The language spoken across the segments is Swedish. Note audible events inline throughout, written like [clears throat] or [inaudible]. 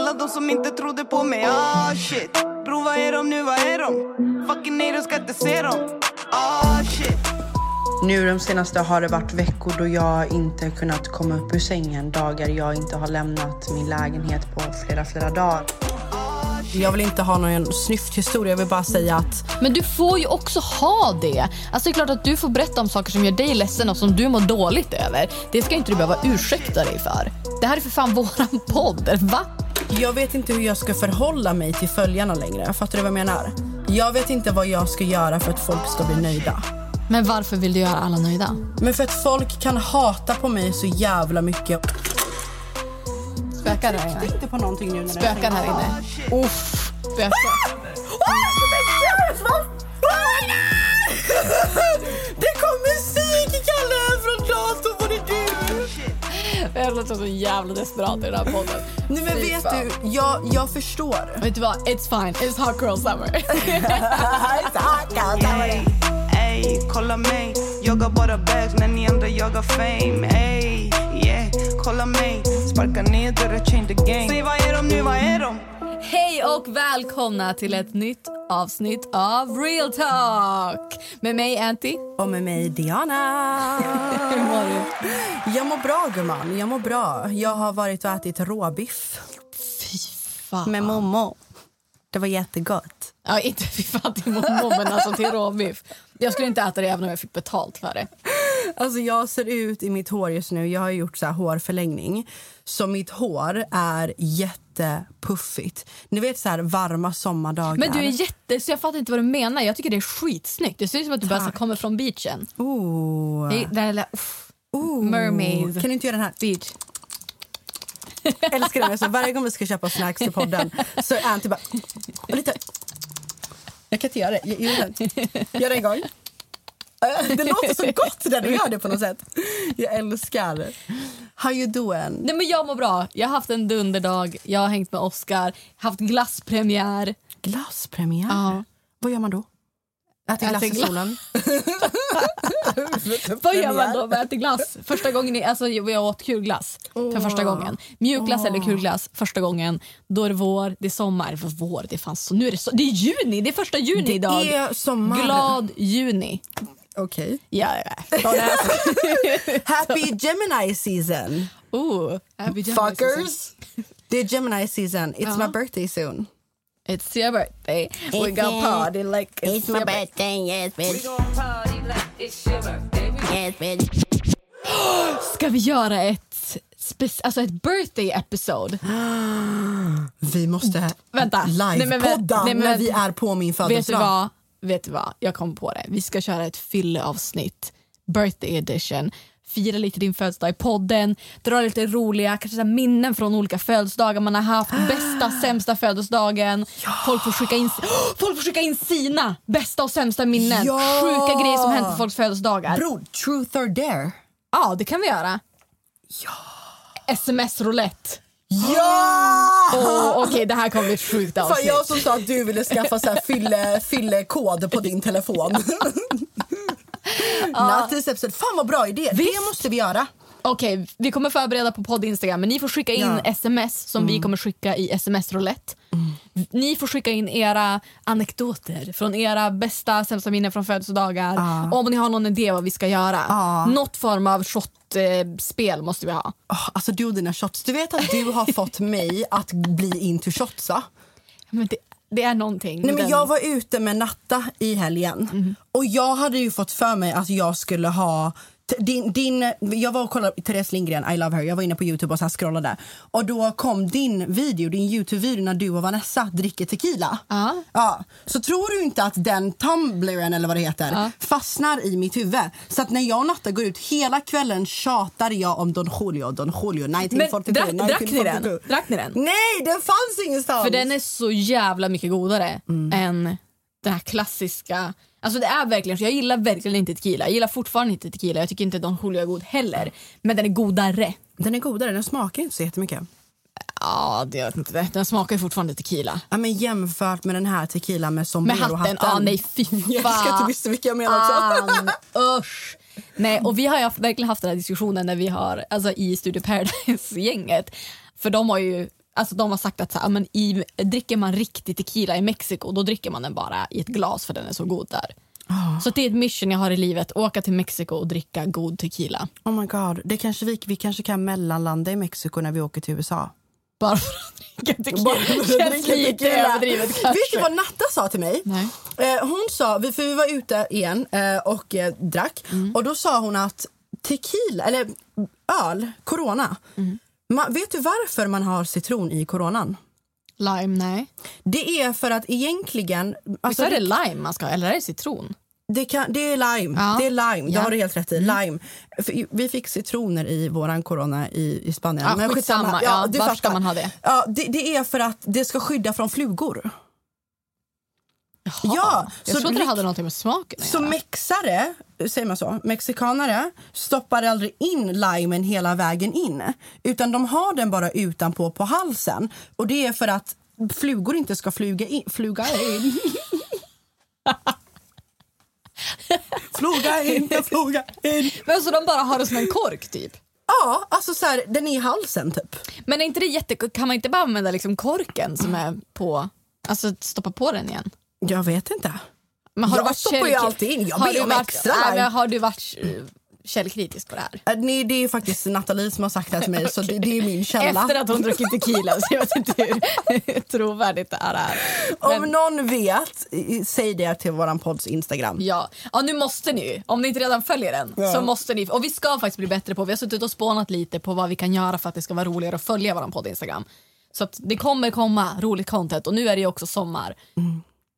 alla de som inte trodde på mig, ah shit Bro, vad är de nu, vad är de? Fucking nej, de ska inte se dem Ah shit Nu de senaste har det varit veckor då jag inte kunnat komma upp ur sängen. Dagar jag inte har lämnat min lägenhet på flera, flera dagar. Jag vill inte ha någon snyfthistoria, jag vill bara säga att Men du får ju också ha det. Alltså det är klart att du får berätta om saker som gör dig ledsen och som du mår dåligt över. Det ska inte du behöva ursäkta dig för. Det här är för fan våran podd, va? jag vet inte hur jag ska förhålla mig till följarna längre. Fattar du vad jag menar? Jag vet inte vad jag ska göra för att folk ska bli nöjda. Men varför vill du göra alla nöjda? Men för att folk kan hata på mig så jävla mycket. Spökar här inne. Inte på någonting nu när Spökar här inne. Uff, spökar. Det kom musik, Kalle, från datorn. Var det du? Jag låter så jävla desperat i den här podden. Nej men vet du, jag, jag förstår. Vet du vad? It's fine. It's hot girl summer. [laughs] Ey, ey, kolla mig Jag har bara bags när ni andra jagar fame Ey, yeah, kolla mig Sparka ner dörrar, change the game Säg vad är de nu, vad är de? Hej och välkomna till ett nytt avsnitt av Real Talk med mig Anty. Och med mig Diana. [laughs] Hur mår du? Jag mår bå gumman, jag mår bra. Jag har varit och ätit råbiff Fy fan. med Momo. Det var jättegott. Ja, inte fy fan till mommo, men alltså till råbiff. Jag skulle inte äta det även om jag fick betalt för det. Alltså jag ser ut i mitt hår just nu, jag har gjort så här hårförlängning. Så mitt hår är jättepuffigt. Ni vet så här varma sommardagar. Men du är jätte... Så jag fattar inte vad du menar. Jag tycker det är skitsnyggt. Det ser ut som att du bara så kommer från beachen. Oh. Det är- Den. Uff. Oh. Mermaid. Kan du inte göra den här? Beach. Jag älskar det. Så varje gång vi ska köpa snacks till podden så är Anty bara... Lite... Jag kan inte göra det. Det. Gör det en gång. [laughs] Det låter så gott när du gör det på något sätt. Jag älskar. How you doing? Nej, men jag mår bra. Jag har haft en dunderdag. Jag har hängt med Oscar. Haft glasspremiär. Glasspremiär? Ja. Vad gör man då? Äter glass Äter i solen? [laughs] Vad gör man då med att äta glass? Första gången i, alltså, jag åt kulglass för första gången. Mjukglass eller kulglass första gången. Då är det vår, det är sommar. Vad vår? Det är fan så, nu är det, så, det är juni, det är första juni Det idag. är sommar. Glad juni. Okej. Ja, ja. Ask. [laughs] Happy Gemini season! Ooh, happy Gemini season. Fuckers! Det är Gemini season. It's my birthday soon. It's your birthday. We got party like it's, your birthday. yes, bitch. Yes, [gasps] bitch. Ska vi göra ett, alltså ett birthday episode? [gasps] Vi måste Vänta. Nej, men vä- livepodda nej, men när vi är på min födelsedag. Vet du vad? Jag kom på det. Vi ska köra ett fylleavsnitt. Birthday edition. Fira lite din födelsedag i podden. Dra lite roliga kanske så minnen från olika födelsedagar man har haft. [gasps] Bästa, sämsta födelsedagen. Folk, får skicka in, [gasps] folk får skicka in sina bästa och sämsta minnen. Ja! Sjuka grejer som hänt på folks födelsedagar. Bror, truth or dare? Ja, det kan vi göra. Ja. Sms-roulette. Ja! Åh, Okej, det här kommer bli ett sjukt Fan, avsnitt. jag som sa att du ville skaffa så här fylle, fyllekod på din telefon. [laughs] Not this episode. Fan vad bra idé. Det Visst. måste vi göra. Okej, vi kommer förbereda på podd Instagram men ni får skicka in Ja. Mm. sms som vi kommer skicka i sms roulette. Ni får skicka in era anekdoter från era bästa sämsta minnen från födelsedagar. Om ni har någon idé vad vi ska göra. Ja. Något form av shot-spel eh, måste vi ha. Oh, alltså du och dina shots. Du vet att du har [laughs] fått mig att bli into shotsa. Men det, det är någonting. Nej, men den- jag var ute med Natta i helgen och jag hade ju fått för mig att jag skulle ha Din, din, jag var och kollade Therese Lindgren, I love her. Jag var inne på Youtube och så scrollade. Och då kom din video, din Youtube-video när du och Vanessa dricker tequila. Ja. Ja. Så tror du inte att den tumblern eller vad det heter Ja. fastnar i mitt huvud? Så att när jag och Natta går ut hela kvällen tjatar jag om Don Julio, Don Julio, 1942, drack- drack ni den? 1942. Drack ni den? Nej, den fanns ingenstans! För den är så jävla mycket godare Mm. än den här klassiska. Alltså det är verkligen så. Jag gillar verkligen inte tequila. Jag gillar fortfarande inte tequila. Jag tycker inte Don Julio är god heller. Men den är godare. Den är godare, den smakar inte så jättemycket. Ja, det jag vet inte. Den smakar ju fortfarande tequila. Ja, men jämfört med den här tequila med Med sombrero hatten, ja nej fy [laughs] Jag älskar att du visste vilka jag menar också. fan, usch. Nej, och vi har ju verkligen haft den här diskussionen när vi har, alltså i Studio Paradise-gänget. För de har ju Alltså de har sagt att så här, men i, dricker man riktig tequila i Mexiko då dricker man den bara i ett glas för den är så god där. Så det är ett mission jag har i livet, åka till Mexiko och dricka god tequila. Oh my god, det kanske vi, vi kanske kan mellanlanda i Mexiko när vi åker till USA. Bara för att dricka tequila. Känns lite överdrivet kanske. Vet du vad Natta sa till mig? Nej. Eh, hon sa, för vi var ute igen eh, och eh, drack Mm. och då sa hon att tequila, eller öl, corona. Mm. Man, vet du varför man har citron i coronan? Lime, nej. Det är för att egentligen... Visst Alltså, är det lime man ska eller är det citron? Det, kan, det är lime. Ja. Det är lime. Det Ja. Mm. har du helt rätt i. Lime. För vi fick citroner i våran corona i, i Spanien. Ja, skitsamma. Ja, du varför ska man ha det? Ja, det? Det är för att det ska skydda från flugor. Jaha. Ja, jag så trodde det hade någonting med smaken Så mexare, säger man så, mexikanare stoppar aldrig in limen hela vägen in. Utan de har den bara utanpå på halsen. Och det är för att flugor inte ska fluga in. Fluga in. [laughs] fluga in, fluga in. Men så de bara har det som en kork typ? Ja, alltså så här, den är i halsen typ. Men är inte det jätte... Kan man inte bara använda liksom korken som är på... Alltså stoppa på den igen? Jag vet inte. Men har Jag du varit stoppar ju in. Jag har ber om varit, extra men Har du varit eh, källkritisk på det här? Äh, Nej, det är faktiskt Nathalie som har sagt det här till mig, så det, det är min källa. Efter att hon druckit tequila, så jag vet inte hur trovärdigt det här är. Om Men- någon vet, säg det till våran podds Instagram. Ja. ja, nu måste ni. Om ni inte redan följer den Ja. så måste ni. Och vi ska faktiskt bli bättre på. Vi har suttit och spånat lite på vad vi kan göra för att det ska vara roligare att följa vår podd Instagram. Så att det kommer komma roligt content och nu är det också sommar.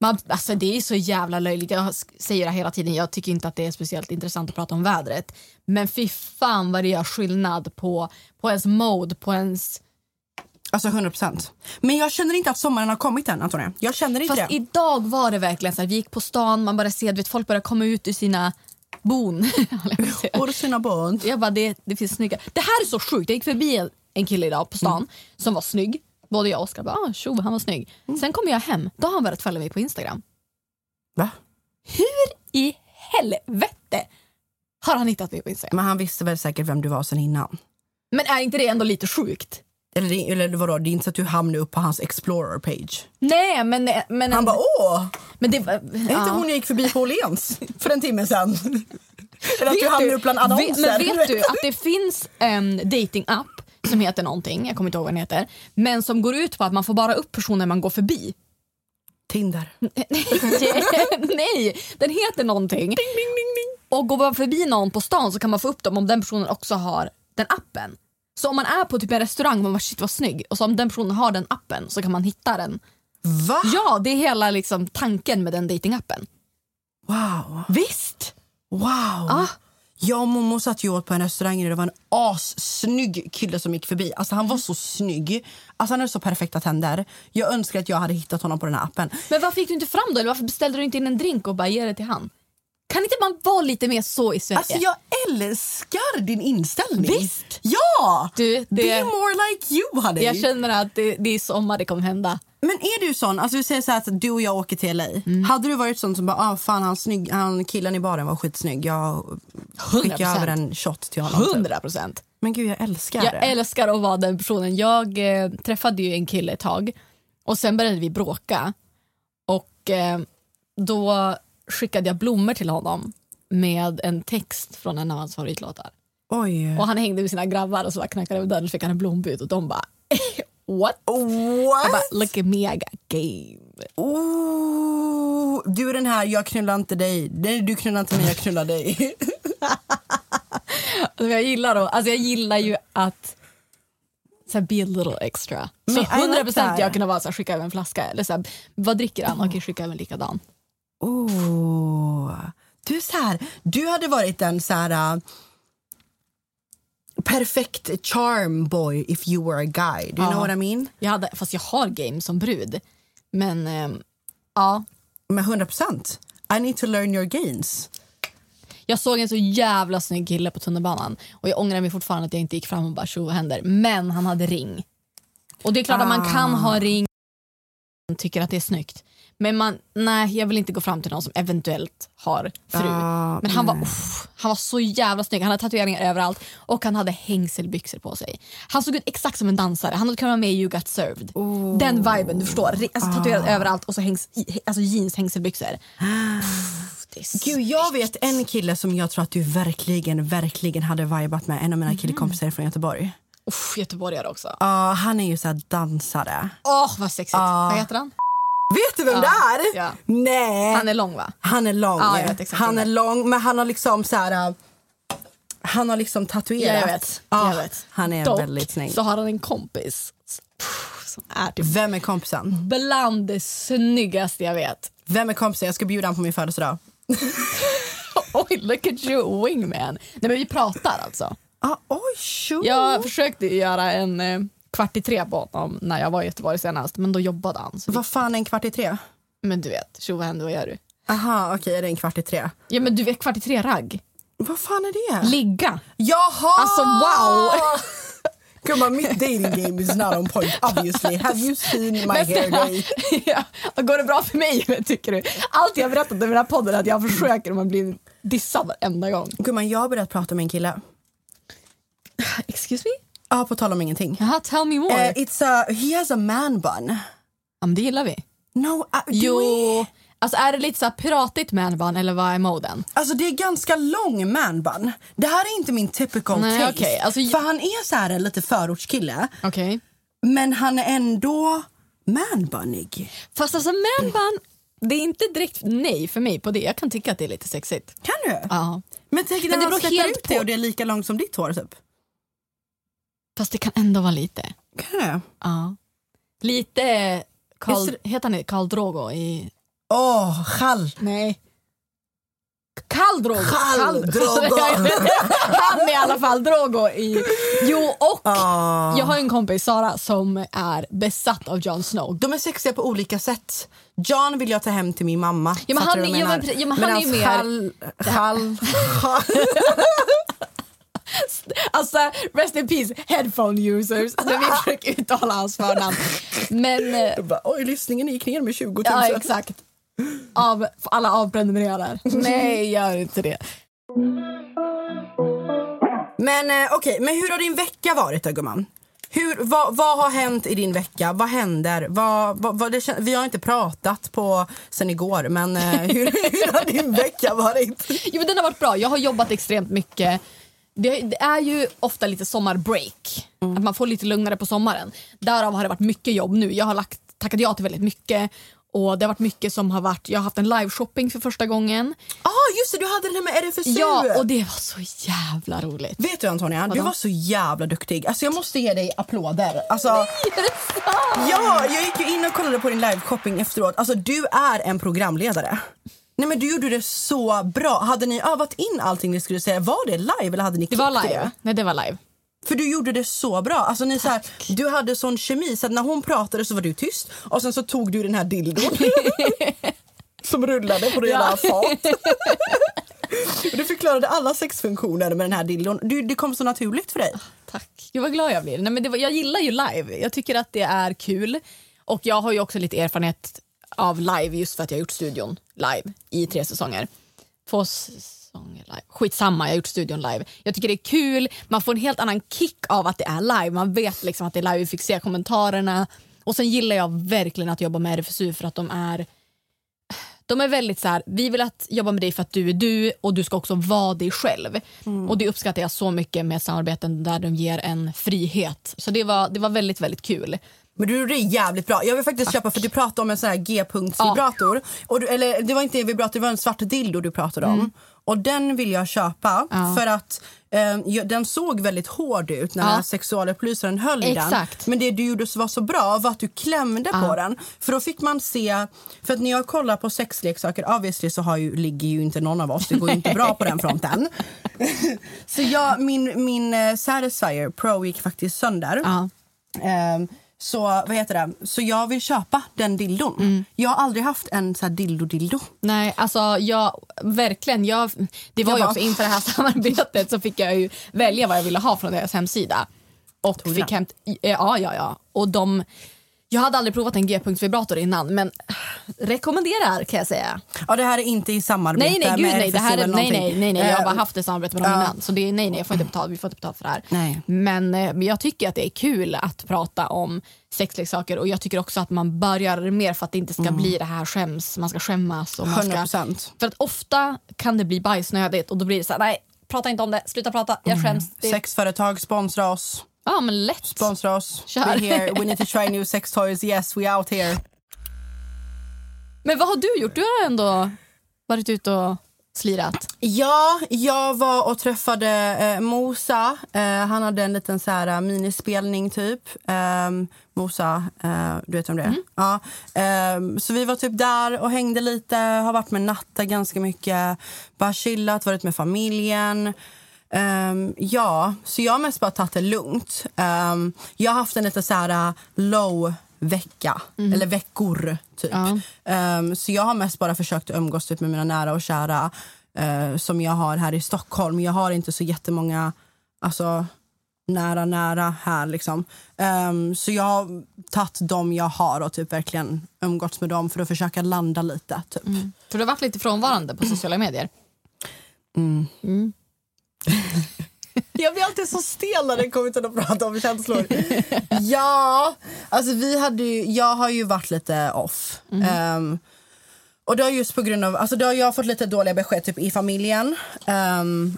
Man, alltså det är så jävla löjligt. Jag säger det hela tiden. Jag tycker inte att det är speciellt intressant att prata om vädret. Men fy fan vad det gör skillnad på, på ens mode, på ens... Alltså 100 procent. Men jag känner inte att sommaren har kommit än, Antonia. Jag känner inte Fast det. idag var det verkligen så här, vi gick på stan, man bara ser, vet, folk börjar komma ut ur sina bon. [laughs] Och sina barn. Jag bara, det, det finns snygga. Det här är så sjukt. Jag gick förbi en, en kille idag på stan som var snygg. Både jag och Oskar bara, ah, tjo, han var snygg. Sen kommer jag hem, då har han börjat följa mig på Instagram. Va? Hur i helvete har han hittat mig på Instagram? Men han visste väl säkert vem du var sen innan. Men är inte det ändå lite sjukt? Eller, eller vadå, det är inte så att du hamnar upp på hans Explorer-page. Nej, men... men Han bara åh! men det, Är inte ja. hon jag gick förbi på Åhléns för en timme sen? Eller att du Vet hamnar upp bland annonser. Men vet du att det finns en dating-app som heter någonting, jag kommer inte ihåg vad den heter, men som går ut på att man får bara upp personer man går förbi. Tinder. [laughs] Nej, den heter någonting. Och går man förbi någon på stan så kan man få upp dem om den personen också har den appen. Så om man är på typ en restaurang och man bara shit vad snygg och så om den personen har den appen så kan man hitta den. Va? Ja, det är hela liksom tanken med den datingappen. Wow. Visst! Wow. Ah. Jag och Momo satt ju åt på en restaurang och det var en assnygg kille som gick förbi. Alltså han var så snygg. Alltså han hade så perfekta tänder. Jag önskar att jag hade hittat honom på den här appen. Men varför gick du inte fram då? Eller varför beställde du inte in en drink och bara ge det till han? Kan inte man vara lite mer så i Sverige? Alltså jag älskar din inställning. Visst. Ja! Du, det- Be more like you honey. Jag känner att det, det är sommar det kommer hända. Men är du sån, alltså vi säger så att du och jag åker till LA. Mm. Hade du varit sån som bara, ah, fan han, snygg, han killen i baren var skitsnygg. Jag skickar 100%. över en shot till honom. typ. 100 procent. Men gud jag älskar Jag det. älskar att vara den personen. Jag eh, träffade ju en kille ett tag och sen började vi bråka. Och eh, då skickade jag blommor till honom med en text från en av hans favoritlåtar. Oj. Och han hängde med sina grabbar och så bara knackade på dörren och fick han en blombud och de bara [laughs] what? What? Jag bara look at me I got game. Oh, du är den här, jag knullar inte dig. Nej, du knullar inte mig, jag knullar dig. [laughs] Alltså, jag, gillar då, alltså jag gillar ju att så här, be a little extra. Men Så I like 100 procent jag kunna vara så här, skicka över en flaska. Eller så här, vad dricker han? Okej, skicka över en likadan. Oh. Du, så här, du hade varit en så här... Perfekt charm boy if you were a guy. Do you know Ja. what I mean? Jag hade, fast jag har game som brud. Men ehm, ja, Men 100 procent. I need to learn your gains. jag såg en så jävla snygg kille på tunnelbanan och jag ångrar mig fortfarande att jag inte gick fram och bara tjo vad händer. Men han hade ring. Och det är klart att man kan ha ring och tycker att det är snyggt. Men man, nej, jag vill inte gå fram till någon som eventuellt har fru. Ah, Men han var, uff, han var så jävla snygg. Han hade tatueringar överallt och han hade hängselbyxor på sig. Han såg ut exakt som en dansare. Han hade kunnat vara med i You Got Served. Den viben, du förstår. Alltså, tatuerad överallt och så hängs, alltså jeans hängselbyxor. [gasps] Uff, Gud, jag vet en kille som jag tror att du verkligen, verkligen hade vibat med. En av mina killekompisar från Göteborg. Uff, göteborgare också. Ja, han är ju så här dansare. Åh, vad sexigt. Vad heter han? Vet du vem Ja, det är? ja. Nej. Han är lång va? Han är lång. Ja, han är lång, men han har liksom så här... äh, Han har liksom tatuerat. Ja, jag vet. Ja, jag vet. Han är Dock väldigt snygg. så har han en kompis som är typ Vem är kompisen? bland det snyggaste jag vet. Vem är kompisen? Jag ska bjuda honom på min födelsedag. [laughs] Oj, look at you, wingman. Nej men vi pratar alltså. Ah, oj, sure. Jag försökte göra en eh, kvart i tre på honom när jag var i Göteborg senast, men då jobbade han. Så Vad fan är en kvart i tre? men du vet, tjo vad händer, vad gör du? Aha, okej, är det en kvart i tre? Ja men du vet kvart i tre ragg. Vad fan är det? Ligga. Jaha! Alltså wow! [laughs] Gumman, mitt dating game is not on point obviously. Have you seen my hair day? [laughs] ja, går det bra för mig [laughs] tycker du? Allt jag har berättat i den här podden är att jag försöker men blir dissad varenda gång. Gumman, jag har börjat prata med en kille. Excuse me? Ja, på tal om ingenting. Jaha, tell me more. Eh, it's a, he has a man bun. ja, men det gillar vi. No, uh, Jo, alltså är det lite så här piratigt manbun eller vad är moden? Alltså det är ganska lång manbun. Det här är inte min typical Nej, taste. okej, alltså- För han är så här en lite förortskille. Okej. Men han är ändå manbunnig. Fast alltså manbun, det är inte direkt nej för mig på det. Jag kan tycka att det är lite sexigt. Kan du? Ja. Men tänk Men när det beror släpper helt ut det på- och det är lika långt som ditt hår typ. Fast det kan ändå vara lite. Kan det? Ja. Lite Karl, Visst heter han Karl Drogo i... Åh, oh, chall. Nej. Karl Drogo. Karl Drogo. [laughs] han är i alla fall Drogo i... Jo, och Ah. jag har en kompis, Sara, som är besatt av Jon Snow. De är sexiga på olika sätt. John vill jag ta hem till min mamma. Ja, men han ja, men ja, men han är ju mer- Chall, chall, [laughs] [laughs] [laughs] Alltså, rest in peace, headphone users. När vi försöker uttala hans förnamn. Men... eh, Bara, Oj, lyssningen gick ner med 20 000. Ja, exakt. Av, alla avprenumererar. Nej, gör inte det. Men eh, okej, men hur har din vecka varit då gumman? Hur, vad, vad har hänt i din vecka? Vad händer? Vad, vad, vad det, vi har inte pratat på sen igår, men eh, hur, [laughs] hur har din vecka varit? Jo, men den har varit bra. Jag har jobbat extremt mycket. Det, är ju ofta lite sommarbreak. Att man får lite lugnare på sommaren. Därav har det varit mycket jobb nu. Jag har lagt, tackat ja till väldigt mycket. Och det har varit mycket som har varit, jag har haft en live-shopping för första gången. Ja, ah, just det, du hade den här med RFSU. Ja, och det var så jävla roligt. Vet du Antonia, du Vadå? var så jävla duktig. Alltså jag måste ge dig applåder. Alltså, Är det sant? ja, jag gick ju in och kollade på din live-shopping efteråt. Alltså du är en programledare. Nej men du gjorde det så bra. Hade ni övat in allting ni skulle säga? Var det live eller hade ni Det var live. Nej, det var live. För du gjorde det så bra. Alltså ni, så här, du hade sån kemi så att när hon pratade så var du tyst och sen så tog du den här dildon [laughs] som rullade på rena fat. Och du förklarade alla sexfunktioner med den här dildon. Du, det kom så naturligt för dig. Tack. Jag var glad jag blir. Nej, men det var, jag gillar ju live. Jag tycker att det är kul. Och jag har ju också lite erfarenhet av live just för att jag har gjort studion live i tre säsonger. Två säsonger live. Skitsamma, jag har gjort studion live. Jag tycker det är kul. Man får en helt annan kick av att det är live. Man vet liksom att det är live. Vi fick se kommentarerna. Och sen gillar jag verkligen att jobba med RFSU för att de är de är väldigt så här, vi vill att jobba med dig för att du är du och du ska också vara dig själv. Och det uppskattar jag så mycket med samarbeten där de ger en frihet. Så det var, det var väldigt, väldigt kul. Men du gjorde det jävligt bra. Jag vill faktiskt köpa, för du pratade om en sån här G-punktsvibrator. Och du, eller det var inte en vibrator, det var en svart dildo du pratade om. Och den vill jag köpa Ja. för att eh, den såg väldigt hård ut när Ja. sexualupplysaren höll i den. Exakt. Men det du gjorde som var så bra var att du klämde på den. För då fick man se, för att när jag kollar på sexleksaker, obviously så har ju, ligger ju inte någon av oss, det går ju inte bra på den fronten. [laughs] så jag, min, min eh, Satisfyer Pro gick faktiskt sönder. Ja. Så vad heter det? Så jag vill köpa den dildon. Mm. Jag har aldrig haft en så här dildo-dildo. Nej, alltså jag, verkligen. Jag, det var Jag ju bara- också inför det här [laughs] samarbetet så fick jag ju välja vad jag ville ha från deras hemsida. Och fick hämt, ja, ja, ja. Och de, jag hade aldrig provat en G-punktsvibrator innan men rekommenderar kan jag säga. Ja, det här är inte i samarbete Nej, nej, gud med nej. Det här är, nej, nej, nej, nej. Jag har bara Eh, haft ett samarbete med dem ja. innan. Så det är, nej, nej, jag får inte betalt, vi får inte betalt för det här. Nej. Men, eh, men jag tycker att det är kul att prata om sexleksaker och jag tycker också att man bör göra det mer för att det inte ska bli det här skäms, man ska skämmas. Och man ska, 100%. för att ofta kan det bli bajsnödigt och då blir det så här, nej, prata inte om det, sluta prata, jag skäms. Det, Sexföretag, sponsra oss. Ja, men lätt. Sponsra oss. Kör. We're here. We need to try new sex toys. Yes, we out here. Men vad har du gjort? Du har ändå varit ute och slirat. Ja, jag var och träffade eh, Mosa. Eh, han hade en liten så här, eh, minispelning typ. Ehm, Mosa, eh, du vet om det är? Ja. Ehm, så vi var typ där och hängde lite. Har varit med Natta ganska mycket. Bara chillat, varit med familjen. Ehm, ja, så jag har mest bara tagit det lugnt. Ehm, jag har haft en lite så här eh, low vecka, eller veckor typ. Ja. Ehm, så jag har mest bara försökt umgås typ, med mina nära och kära eh, som jag har här i Stockholm. Jag har inte så jättemånga alltså, nära, nära här. Liksom. Så jag har tagit dem jag har och typ verkligen umgåtts med dem för att försöka landa lite. Typ. För du har varit lite frånvarande på [clears throat] sociala medier. Jag blir alltid så stel när det kommer till att prata om känslor. ja, alltså vi hade ju, jag har ju varit lite off. Ehm, och det har just på grund av, alltså det har jag fått lite dåliga besked typ i familjen. Ehm,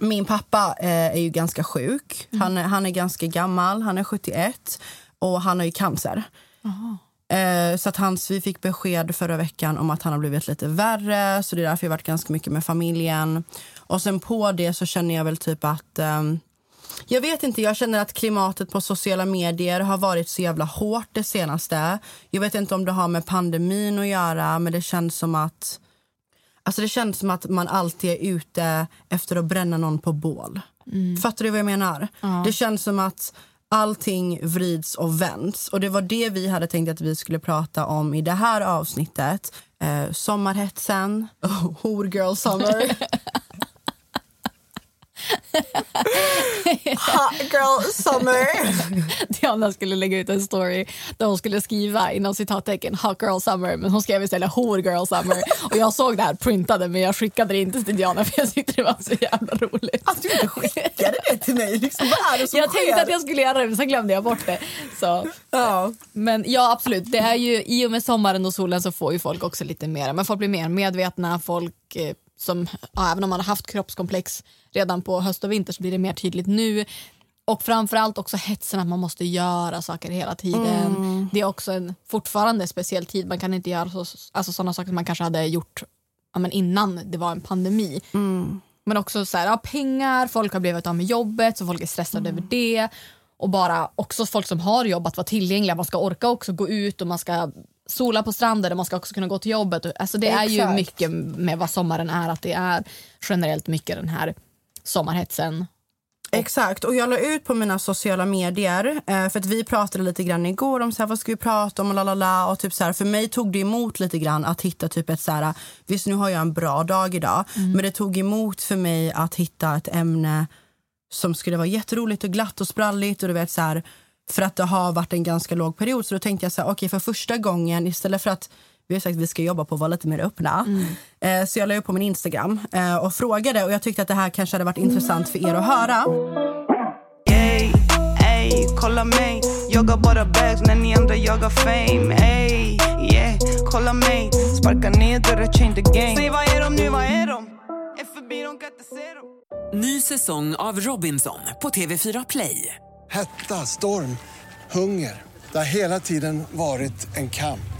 min pappa eh, är ju ganska sjuk. Han, är, han är ganska gammal, han är 71 och han har ju cancer. Eh, så att hans, vi fick besked förra veckan om att han har blivit lite värre. Så det är därför jag varit ganska mycket med familjen. Och sen på det så känner jag väl typ att... ehm, jag vet inte, jag känner att klimatet på sociala medier har varit så jävla hårt det senaste. Jag vet inte om det har med pandemin att göra, men det känns som att... Alltså det känns som att man alltid är ute efter att bränna någon på bål. Fattar du vad jag menar? Det känns som att allting vrids och vänds. Och det var det vi hade tänkt att vi skulle prata om i det här avsnittet. Eh, sommarhetsen, [laughs] horgirl summer. [laughs] Hot girl summer. [laughs] Diana skulle lägga ut en story där hon skulle skriva inom citattecken hot girl summer men hon skrev istället whore girl summer. Och jag såg det här printade men jag skickade det inte till Diana för jag tyckte det var så jävla roligt. Att du inte skickade det till mig. Liksom, vad är det som Jag sker? tänkte att jag skulle göra det men sen glömde jag bort det. Så. Ja. Men ja absolut, det är ju i och med sommaren och solen så får ju folk också lite mer, men folk blir mer medvetna, folk eh, som, ja, även om man har haft kroppskomplex redan på höst och vinter så blir det mer tydligt nu. Och framförallt också hetsen att man måste göra saker hela tiden. Det är också en fortfarande speciell tid, man kan inte göra så, alltså sådana saker som man kanske hade gjort ja, men innan det var en pandemi. Men också så här, ja, pengar, folk har blivit av med jobbet så folk är stressade över det. Och bara också folk som har jobb att vara tillgängliga, man ska orka också gå ut och man ska sola på stranden och man ska också kunna gå till jobbet. Alltså det är ju Exakt. mycket med vad sommaren är, att det är generellt mycket den här sommarhetsen. Exakt, och jag la ut på mina sociala medier eh, för att vi pratade lite grann igår om så här, vad ska vi prata om och lalala och typ så här, för mig tog det emot lite grann att hitta typ ett så här, visst nu har jag en bra dag idag men det tog emot för mig att hitta ett ämne som skulle vara jätteroligt och glatt och spralligt och du vet så här för att det har varit en ganska låg period så då tänkte jag så här, okej för första gången istället för att vi har sagt att vi ska jobba på att vara lite mer öppna. Eh, så jag la upp på min Instagram eh, och frågade och jag tyckte att det här kanske hade varit intressant för er att höra. Ey, ey, kolla mig Jagar bara bags när ni andra jagar fame Ey, yeah, kolla mig Sparka ner dörrar, change the game Säg vad är de nu, vad är de? Är förbi, de kan inte se dem Ny säsong av Robinson på TV4 Play. Hetta, storm, hunger. Det har hela tiden varit en kamp.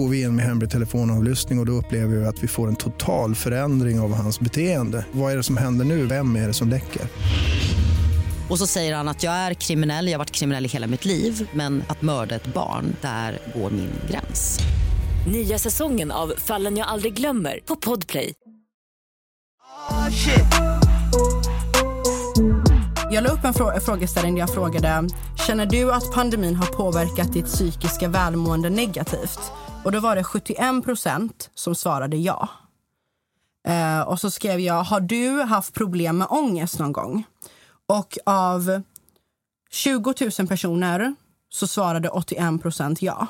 Går vi in med hemlig telefonavlyssning och, och då upplever vi att vi får en total förändring av hans beteende. Vad är det som händer nu? Vem är det som läcker? Och så säger han att jag är kriminell, jag har varit kriminell i hela mitt liv men att mörda ett barn, där går min gräns. Nya säsongen av Fallen jag aldrig glömmer på Podplay. Oh, shit. Jag la upp en frå- frågeställning där jag frågade Känner du att pandemin har påverkat ditt psykiska välmående negativt? Och då var det 71 procent som svarade ja. Eh, och så skrev jag, har du haft problem med ångest någon gång? Och av 20 000 personer så svarade 81 procent ja.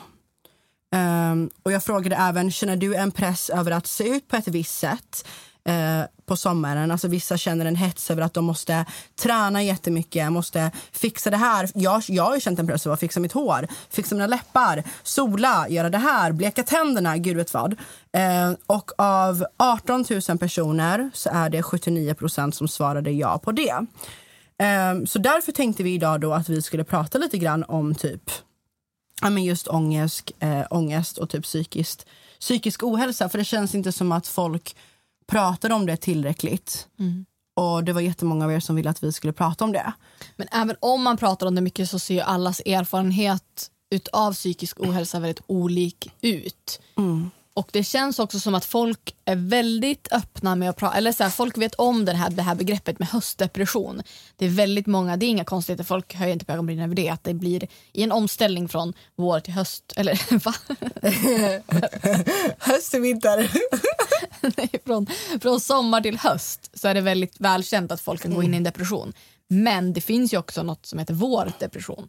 Ehm, och jag frågade även, känner du en press över att se ut på ett visst sätt eh, på sommaren? Alltså vissa känner en hets över att de måste träna jättemycket, måste fixa det här. Jag, jag har ju känt en press över att fixa mitt hår, fixa mina läppar, sola, göra det här, bleka tänderna, gud vet vad. Eh, och av 18 000 personer så är det 79 procent som svarade ja på det. Eh, så därför tänkte vi idag då att vi skulle prata lite grann om typ ja, men just ångest, eh, ångest och typ psykiskt, psykisk ohälsa. För det känns inte som att folk pratar om det tillräckligt. Och det var jättemånga av er som ville att vi skulle prata om det. Men även om man pratar om det mycket så ser ju allas erfarenhet utav psykisk ohälsa väldigt olik ut. Och det känns också som att folk är väldigt öppna med att prata, eller så här, folk vet om det här, det här begreppet med höstdepression. Det är väldigt många, det är inga konstigheter, folk höjer inte på ögonbrynen över det, att det blir i en omställning från vår till höst, eller [laughs] va? [laughs] Höst till vinter. [laughs] Från, från sommar till höst så är det väldigt välkänt att folk kan gå in i en depression. Men det finns ju också något som heter vårdepression.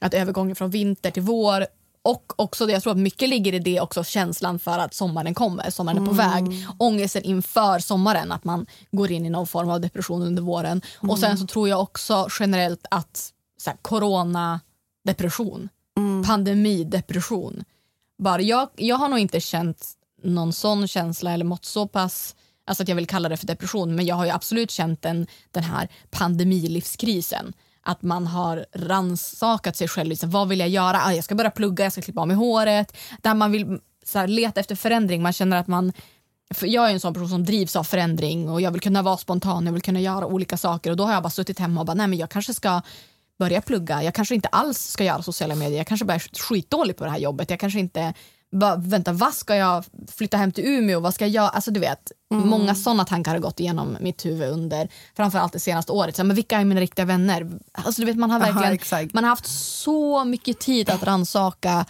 Att övergången från vinter till vår och också det, jag tror att mycket ligger i det också känslan för att sommaren kommer, sommaren är på väg. Ångesten inför sommaren, att man går in i någon form av depression under våren. Och sen så tror jag också generellt att så här, coronadepression, pandemidepression. Bara, jag, jag har nog inte känt någon sån känsla eller mått så pass alltså att jag vill kalla det för depression men jag har ju absolut känt den, den här pandemilivskrisen. Att man har ransakat sig själv. Liksom, vad vill jag göra? Ah, jag ska börja plugga, jag ska klippa av mig håret. Där man vill så här, leta efter förändring. Man känner att man för jag är en sån person som drivs av förändring och jag vill kunna vara spontan, jag vill kunna göra olika saker och då har jag bara suttit hemma och bara nej men jag kanske ska börja plugga, jag kanske inte alls ska göra sociala medier, jag kanske bara är skitdålig på det här jobbet, jag kanske inte bara, vänta vad ska jag flytta hem till Umeå, vad ska jag göra? Alltså du vet, många sådana tankar har gått igenom mitt huvud under framförallt det senaste året. Så, men vilka är mina riktiga vänner? Alltså du vet man har Aha, verkligen, exakt. man har haft så mycket tid att ransaka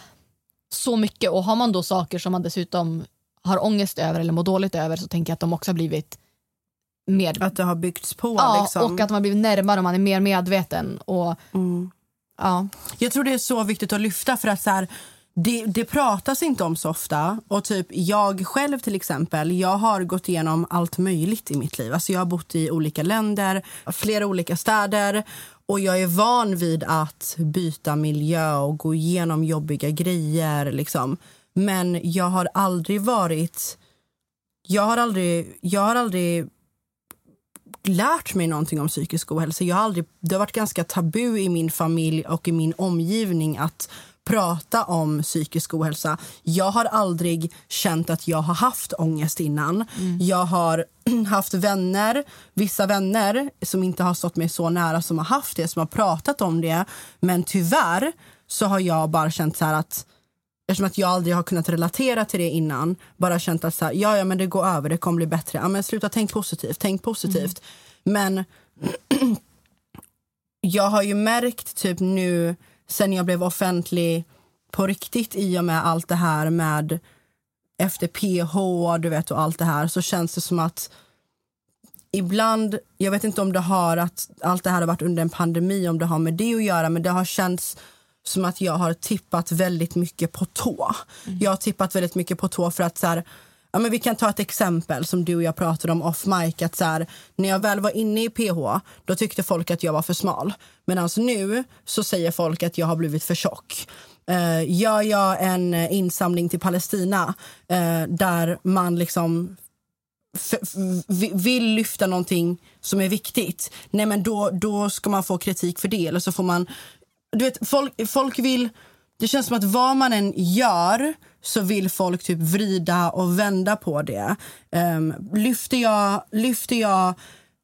så mycket och har man då saker som man dessutom har ångest över eller mår dåligt över så tänker jag att de också har blivit mer Att det har byggts på. Ja, liksom. och att man har blivit närmare och man är mer medveten. Och, ja. Jag tror det är så viktigt att lyfta för att så här, det, det pratas inte om så ofta. Och typ jag själv till exempel, jag har gått igenom allt möjligt i mitt liv. Alltså jag har bott i olika länder, flera olika städer och jag är van vid att byta miljö och gå igenom jobbiga grejer. Liksom. Men jag har aldrig varit... Jag har aldrig, jag har aldrig lärt mig någonting om psykisk ohälsa. Jag har aldrig, det har varit ganska tabu i min familj och i min omgivning att prata om psykisk ohälsa. Jag har aldrig känt att jag har haft ångest innan. Jag har [clears throat] haft vänner, vissa vänner som inte har stått mig så nära som har haft det, som har pratat om det. Men tyvärr så har jag bara känt så här att Eftersom att jag aldrig har kunnat relatera till det innan. Bara känt att så här, ja, ja, men det går över, det kommer bli bättre. Ja, men sluta, tänk positivt, tänk positivt. Men [clears throat] jag har ju märkt typ nu sen jag blev offentlig på riktigt i och med allt det här med efter PH du vet, och allt det här så känns det som att ibland, jag vet inte om det har att allt det här har varit under en pandemi, om det har med det att göra, men det har känts som att jag har tippat väldigt mycket på tå. Jag har tippat väldigt mycket på tå för att så här, Ja, men vi kan ta ett exempel som du och jag pratade om off mic. Att så här, när jag väl var inne i PH då tyckte folk att jag var för smal. Medan nu så säger folk att jag har blivit för tjock. Uh, gör jag en insamling till Palestina eh, där man liksom vill lyfta någonting som är viktigt, nej men då, då ska man få kritik för det. Eller så får man... Du vet, folk, folk vill... Det känns som att vad man än gör så vill folk typ vrida och vända på det. Um, lyfter, jag, lyfter jag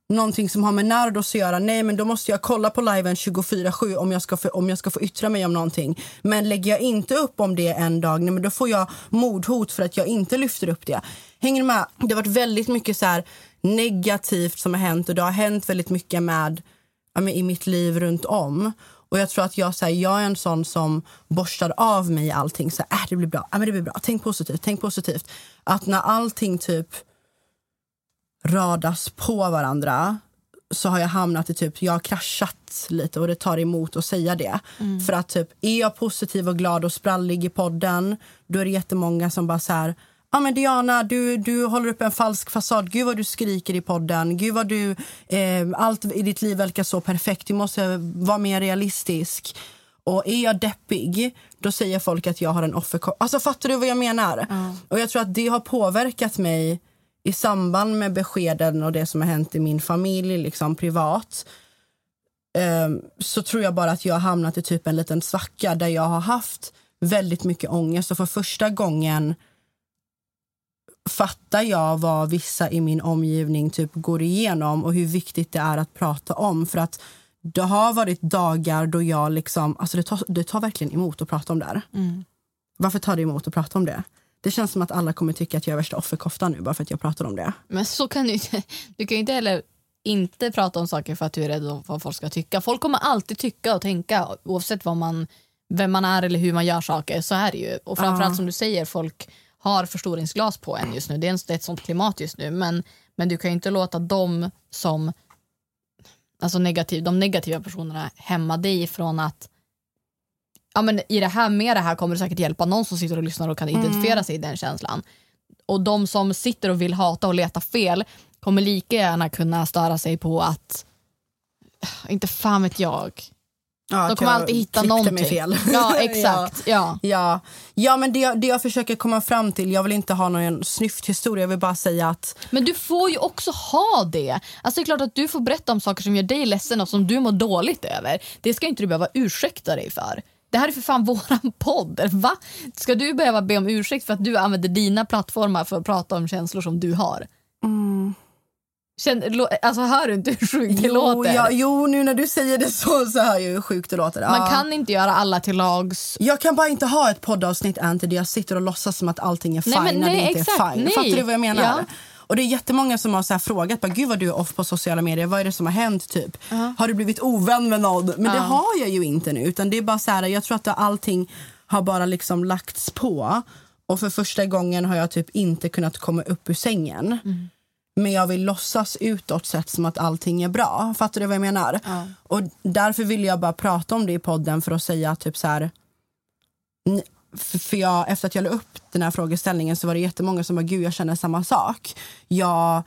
någonting som har med Nardos att göra, nej men då måste jag kolla på liven 24-7 om jag, ska få, om jag ska få yttra mig om någonting. Men lägger jag inte upp om det en dag, nej men då får jag mordhot för att jag inte lyfter upp det. Hänger ni med? Det har varit väldigt mycket så här negativt som har hänt och det har hänt väldigt mycket med, ja, med i mitt liv runt om. Och jag tror att jag, så här, jag är en sån som borstar av mig allting. Så här, äh, det blir bra, äh, men det blir bra. Tänk positivt, tänk positivt. Att när allting typ radas på varandra så har jag hamnat i typ, jag har kraschat lite och det tar emot att säga det. Mm. För att typ, är jag positiv och glad och sprallig i podden, då är det jättemånga som bara så här, ja men Diana, du, du håller upp en falsk fasad, gud vad du skriker i podden, gud vad du, eh, allt i ditt liv verkar så perfekt, du måste vara mer realistisk. Och är jag deppig, då säger folk att jag har en offerkort. Alltså fattar du vad jag menar? Och jag tror att det har påverkat mig i samband med beskeden och det som har hänt i min familj, liksom privat. ehm, så tror jag bara att jag har hamnat i typ en liten svacka där jag har haft väldigt mycket ångest och för första gången fattar jag vad vissa i min omgivning typ går igenom och hur viktigt det är att prata om. För att det har varit dagar då jag liksom, alltså det tar, det tar verkligen emot att prata om det här. Mm. Varför tar det emot att prata om det? Det känns som att alla kommer tycka att jag är värsta offerkoftan nu bara för att jag pratar om det. Men så kan du inte. Du kan ju inte heller inte prata om saker för att du är rädd om vad folk ska tycka. Folk kommer alltid tycka och tänka oavsett vad man, vem man är eller hur man gör saker. Så är det ju. Och framförallt Ja. som du säger, folk har förstoringsglas på en just nu. Det är, en, det är ett sånt klimat just nu. Men, men du kan ju inte låta dem som alltså negativ, de negativa personerna hämma dig från att ja, men i det här, med det här kommer det säkert hjälpa någon som sitter och lyssnar och kan Mm. identifiera sig i den känslan. Och de som sitter och vill hata och leta fel kommer lika gärna kunna störa sig på att, inte fan vet jag. Ja, de kommer alltid hitta någonting. mig fel. [laughs] Ja exakt. ja. Ja, ja men det, det jag försöker komma fram till, jag vill inte ha någon snyfthistoria, jag vill bara säga att Men du får ju också ha det. Alltså det är klart att du får berätta om saker som gör dig ledsen och som du mår dåligt över. Det ska inte du behöva ursäkta dig för. Det här är för fan [laughs] våran podd. Va? Ska du behöva be om ursäkt för att du använder dina plattformar för att prata om känslor som du har? Känn, alltså hör du inte hur sjukt det jo, låter? ja, jo, nu när du säger det så, så hör jag hur sjukt det låter. Man Ja. kan inte göra alla till lags. Jag kan bara inte ha ett poddavsnitt Anty, där jag sitter och låtsas som att allting är Nej, fine men när nej, det inte exakt, är fine. nej. Fattar du vad jag menar? Ja. Och det är jättemånga som har så här frågat, bara, gud vad du är off på sociala medier, vad är det som har hänt typ? Har du blivit ovän med någon? Men det Ja. har jag ju inte nu, utan det är bara så här, jag tror att det, allting har bara liksom lagts på. Och för första gången har jag typ inte kunnat komma upp ur sängen. Men jag vill låtsas utåt sett som att allting är bra. Fattar du vad jag menar? Och därför vill jag bara prata om det i podden för att säga typ så här för för jag, efter att jag la upp den här frågeställningen så var det jättemånga som bara, gud jag känner samma sak. Jag,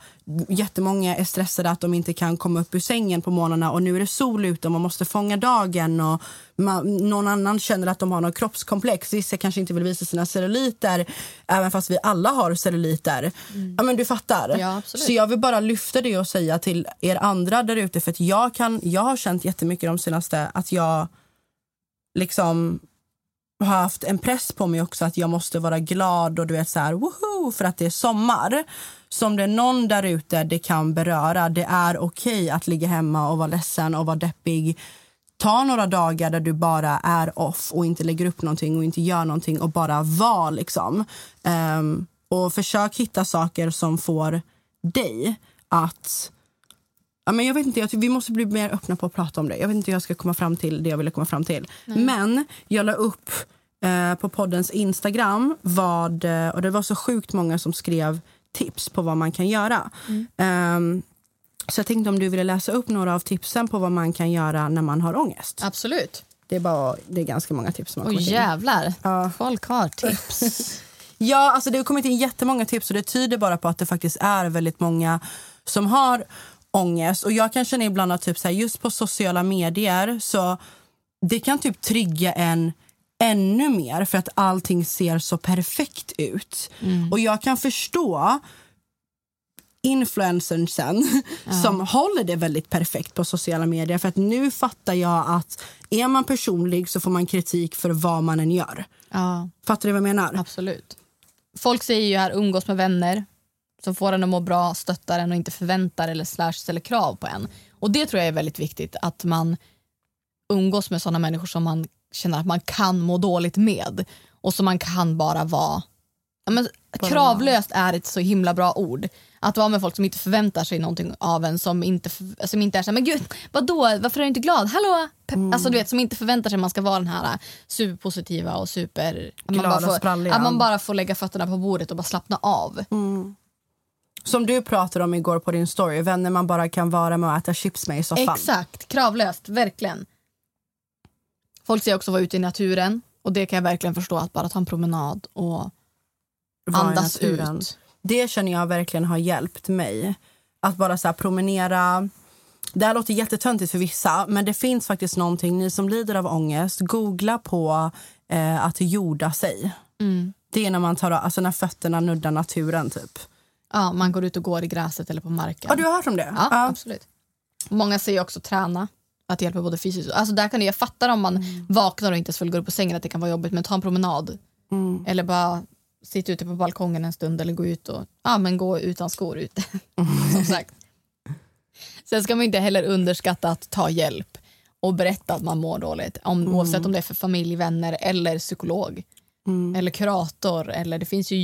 jättemånga är stressade att de inte kan komma upp ur sängen på morgnarna och nu är det sol ute och man måste fånga dagen och man, någon annan känner att de har något kroppskomplex. Vissa kanske inte vill visa sina celluliter även fast vi alla har celluliter. Ja men du fattar. Ja, så jag vill bara lyfta det och säga till er andra där ute för att jag, kan, jag har känt jättemycket de senaste att jag liksom har haft en press på mig också att jag måste vara glad och du vet så här woho för att det är sommar. Så om det är någon där ute det kan beröra, det är okej att ligga hemma och vara ledsen och vara deppig. Ta några dagar där du bara är off och inte lägger upp någonting och inte gör någonting och bara var liksom. Um, och försök hitta saker som får dig att Ja, men jag vet inte, jag vi måste bli mer öppna på att prata om det. Jag vet inte hur jag ska komma fram till det jag ville komma fram till. Men jag la upp eh, på poddens Instagram vad, eh, och det var så sjukt många som skrev tips på vad man kan göra. Ehm, så jag tänkte om du ville läsa upp några av tipsen på vad man kan göra när man har ångest. Absolut. Det är, bara, det är ganska många tips som har kommit in. jävlar. Ja. Folk har tips. [laughs] Ja, alltså det har kommit in jättemånga tips och det tyder bara på att det faktiskt är väldigt många som har ångest. Och jag kan känna ibland att typ så här, just på sociala medier så det kan typ trigga en ännu mer för att allting ser så perfekt ut. Och jag kan förstå influencern sen [laughs] som håller det väldigt perfekt på sociala medier. För att nu fattar jag att är man personlig så får man kritik för vad man än gör. Ja, Fattar du vad jag menar? absolut. Folk säger ju här umgås med vänner som får en att må bra, stöttar en och inte förväntar eller slash ställer krav på en. Och det tror jag är väldigt viktigt, att man umgås med sådana människor som man känner att man kan må dåligt med och som man kan bara vara Ja, men, kravlöst är ett så himla bra ord. Att vara med folk som inte förväntar sig någonting av en, som inte, som inte är så här, men gud, vadå, varför är du inte glad? Hallå? Pe- Alltså du vet, som inte förväntar sig att man ska vara den här äh, superpositiva och super... Att man, bara och får, spralliga. att man bara får lägga fötterna på bordet och bara slappna av. Som du pratade om igår på din story, vänner man bara kan vara med och äta chips med i soffan. Exakt, kravlöst, verkligen. Folk säger också att vara ute i naturen och det kan jag verkligen förstå, att bara ta en promenad och andas ut. Det känner jag verkligen har hjälpt mig. Att bara så promenera. Det här låter jättetöntigt för vissa, men det finns faktiskt någonting. Ni som lider av ångest, googla på eh, att jorda sig. Mm. Det är när man tar alltså när fötterna nuddar naturen typ. Ja, man går ut och går i gräset eller på marken. Har du hört om det? Ja, absolut. Många säger också träna. Att det hjälper både fysiskt. Alltså där kan jag fattar om man Mm. vaknar och inte ens vill gå upp på sängen att det kan vara jobbigt men ta en promenad. Mm. Eller bara sitta ute på balkongen en stund eller gå ut och ja, men gå utan skor ute. [laughs] Som sagt. [laughs] Sen ska man inte heller underskatta att ta hjälp och berätta att man mår dåligt. Om, Mm. Oavsett om det är för familj, vänner eller psykolog. Mm. Eller kurator. Eller det finns ju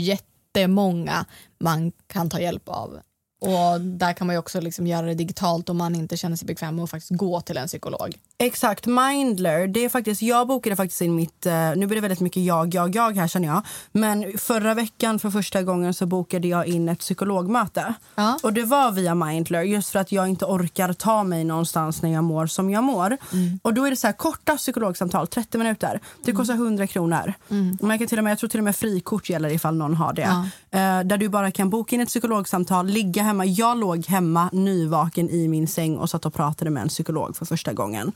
det är många man kan ta hjälp av. Och där kan man ju också liksom göra det digitalt om man inte känner sig bekväm med att faktiskt gå till en psykolog. Exakt, Mindler. Det är faktiskt, jag bokade faktiskt in mitt... eh, nu blir det väldigt mycket jag, jag, jag här känner jag. Men förra veckan för första gången så bokade jag in ett psykologmöte. Ja. Och det var via Mindler just för att jag inte orkar ta mig någonstans när jag mår som jag mår. Och då är det så här korta psykologsamtal, 30 minuter. Det kostar 100 kronor. Man kan till och med, jag tror till och med frikort gäller ifall någon har det. Eh, där du bara kan boka in ett psykologsamtal, ligga hemma. Jag låg hemma nyvaken i min säng och satt och pratade med en psykolog för första gången.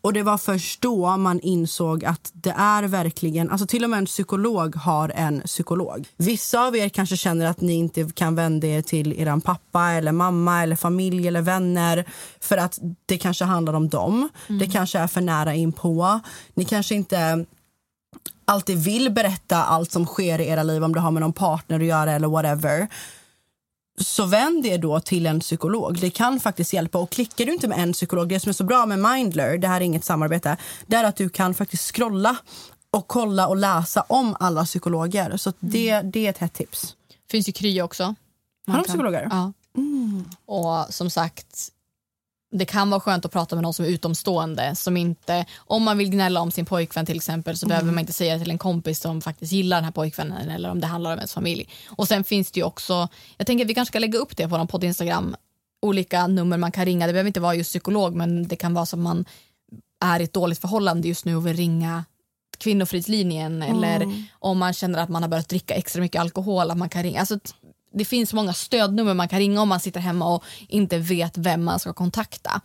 Och det var först då man insåg att det är verkligen, alltså till och med en psykolog har en psykolog. Vissa av er kanske känner att ni inte kan vända er till er pappa eller mamma eller familj eller vänner för att det kanske handlar om dem. Det kanske är för nära in på. Ni kanske inte alltid vill berätta allt som sker i era liv om det har med någon partner att göra eller whatever så vänd er då till en psykolog. Det kan faktiskt hjälpa. Och klickar du inte med en psykolog, det som är så bra med Mindler, det här är inget samarbete, det är att du kan faktiskt scrolla och kolla och läsa om alla psykologer. Så det, det är ett hett tips. finns ju Kry också. Har Man de kan- psykologer? Ja. Och som sagt, det kan vara skönt att prata med någon som är utomstående. Som inte, om man vill gnälla om sin pojkvän till exempel så behöver man inte säga till en kompis som faktiskt gillar den här pojkvännen eller om det handlar om ens familj. Och sen finns det ju också, jag tänker att vi kanske ska lägga upp det på någon podd Instagram, olika nummer man kan ringa. Det behöver inte vara just psykolog men det kan vara som man är i ett dåligt förhållande just nu och vill ringa kvinnofridslinjen eller om man känner att man har börjat dricka extra mycket alkohol att man kan ringa. Alltså, det finns många stödnummer man kan ringa om man sitter hemma och inte vet vem man ska kontakta.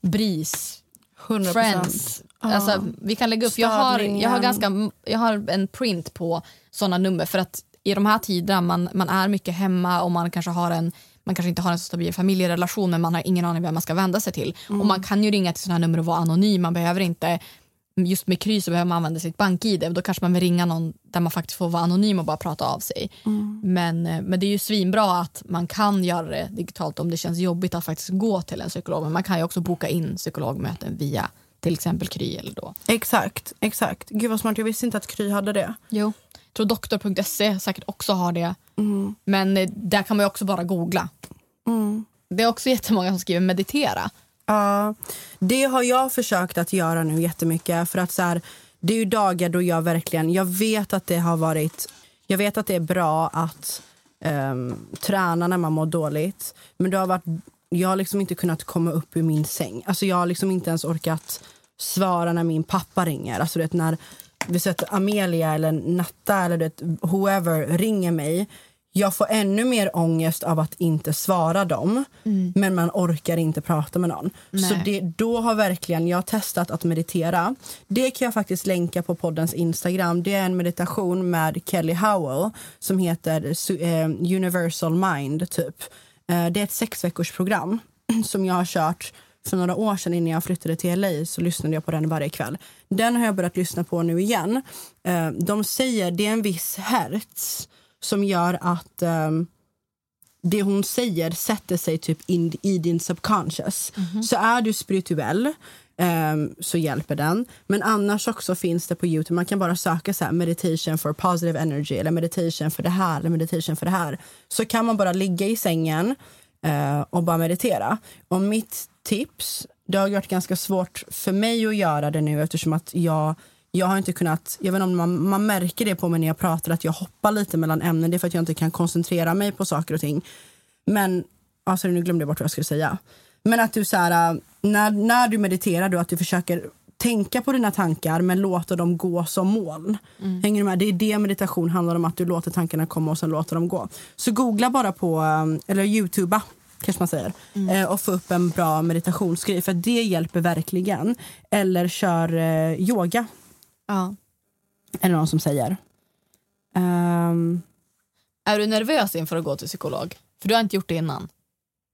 BRIS, 100%. Friends. Alltså, vi kan lägga upp, jag har, jag, har ganska, jag har en print på sådana nummer för att i de här tiderna man, man är mycket hemma och man kanske har en man kanske inte har en så stabil familjerelation men man har ingen aning vem man ska vända sig till. Och man kan ju ringa till sådana nummer och vara anonym. Man behöver inte, just med Kry så behöver man använda sitt bank-id. Då kanske man vill ringa någon där man faktiskt får vara anonym och bara prata av sig. Men, eh, men det är ju svinbra att man kan göra det digitalt om det känns jobbigt att faktiskt gå till en psykolog. Men man kan ju också boka in psykologmöten via till exempel Kry eller då. Exakt, exakt. Gud vad smart, jag visste inte att Kry hade det. Jo. Jag tror doktor.se säkert också har det. Men eh, där kan man ju också bara googla. Det är också jättemånga som skriver meditera. Ja, det har jag försökt att göra nu jättemycket. För att så här, det är ju dagar då jag verkligen, jag vet att det har varit, jag vet att det är bra att um, träna när man mår dåligt. Men det har varit, jag har liksom inte kunnat komma upp ur min säng. Alltså jag har liksom inte ens orkat svara när min pappa ringer. Alltså vet när vi sätter Amelia eller Natta eller det, whoever ringer mig jag får ännu mer ångest av att inte svara dem men man orkar inte prata med någon. Nej. Så det, då har verkligen jag testat att meditera. Det kan jag faktiskt länka på poddens Instagram. Det är en meditation med Kelly Howell som heter eh, Universal Mind. typ. Eh, det är ett sex program [clears throat] som jag har kört för några år sedan innan jag flyttade till LA så lyssnade jag på den varje kväll. Den har jag börjat lyssna på nu igen. Eh, de säger det är en viss hertz som gör att ehm, det hon säger sätter sig typ in, i din subconscious. Så är du spirituell ehm, så hjälper den. Men annars också finns det på Youtube, man kan bara söka så här, meditation for positive energy eller meditation för det här eller meditation för det här. Så kan man bara ligga i sängen eh, och bara meditera. Och mitt tips, det har varit ganska svårt för mig att göra det nu eftersom att jag jag har inte kunnat, jag vet om man, man märker det på mig när jag pratar att jag hoppar lite mellan ämnen. Det är för att jag inte kan koncentrera mig på saker och ting. Men, alltså nu glömde jag bort vad jag skulle säga. Men att du så här, äh, när, när du mediterar då att du försöker tänka på dina tankar men låter dem gå som moln. Hänger du med? Det är det meditation handlar om, att du låter tankarna komma och sen låter dem gå. Så googla bara på, ähm, eller youtuba kanske man säger, eh, och få upp en bra meditationsgrej för det hjälper verkligen. Eller kör yoga Ja. är det någon som säger. Ehm, Är du nervös inför att gå till psykolog? För du har inte gjort det innan.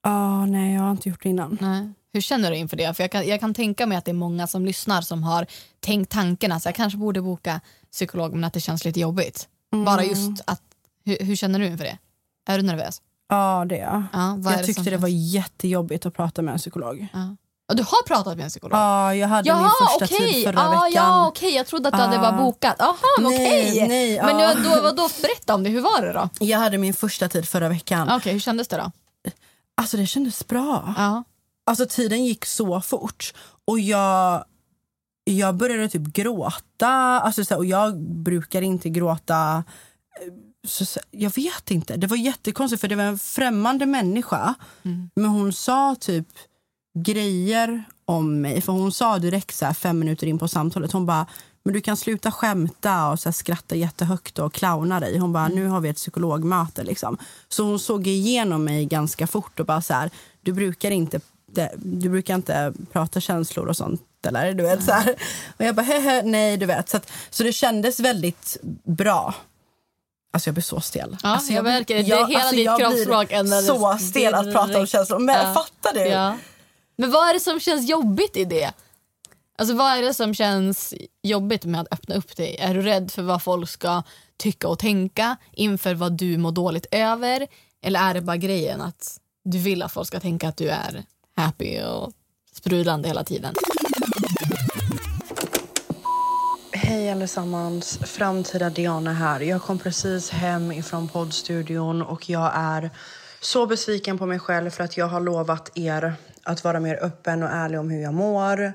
ah, nej, jag har inte gjort det innan. Nej. Hur känner du inför det? För jag kan, jag kan tänka mig att det är många som lyssnar som har tänkt tanken att jag kanske borde boka psykolog men att det känns lite jobbigt. Bara just att, hur, hur känner du inför det? Är du nervös? Ja, det är jag. Ja, Jag det tyckte det var jättejobbigt att prata med en psykolog. Ja. Du har pratat med en psykolog? Ja, jag hade min Jaha, första okej. tid förra ja, veckan. Ja, okej. Jag trodde att du hade Ah. bara bokat. Jaha, Nej, okej. nej, Men ja. då, då, berätta om det. Hur var det då? Jag hade min första tid förra veckan. Okej, hur kändes det då? Alltså det kändes bra. Ja. Alltså tiden gick så fort. Och jag, jag började typ gråta. Alltså, så här, och jag brukar inte gråta. Så, så, jag vet inte. Det var jättekonstigt för det var en främmande människa. Men hon sa typ grejer om mig. För hon sa direkt så här, fem minuter in på samtalet. Hon bara, men du kan sluta skämta och så här, skratta jättehögt och clowna dig. Hon bara, nu har vi ett psykologmöte liksom. Så hon såg igenom mig ganska fort och bara så här, du brukar inte, du brukar inte prata känslor och sånt eller? Du vet, så här. Och jag bara, hehe, nej du vet. Så, att, så det kändes väldigt bra. Alltså jag blir så stel. Ja, alltså, jag blir- märker det. Jag- hela alltså, ditt jag kroppsspråk Så stel att prata om känslor. Men Ja. fattar du? Ja. Men vad är det som känns jobbigt i det? Alltså vad är det som känns jobbigt med att öppna upp dig? Är du rädd för vad folk ska tycka och tänka inför vad du mår dåligt över? Eller är det bara grejen att du vill att folk ska tänka att du är happy och sprudlande hela tiden? Hej allesammans, framtida Diana här. Jag kom precis hem ifrån poddstudion och jag är så besviken på mig själv för att jag har lovat er att vara mer öppen och ärlig om hur jag mår.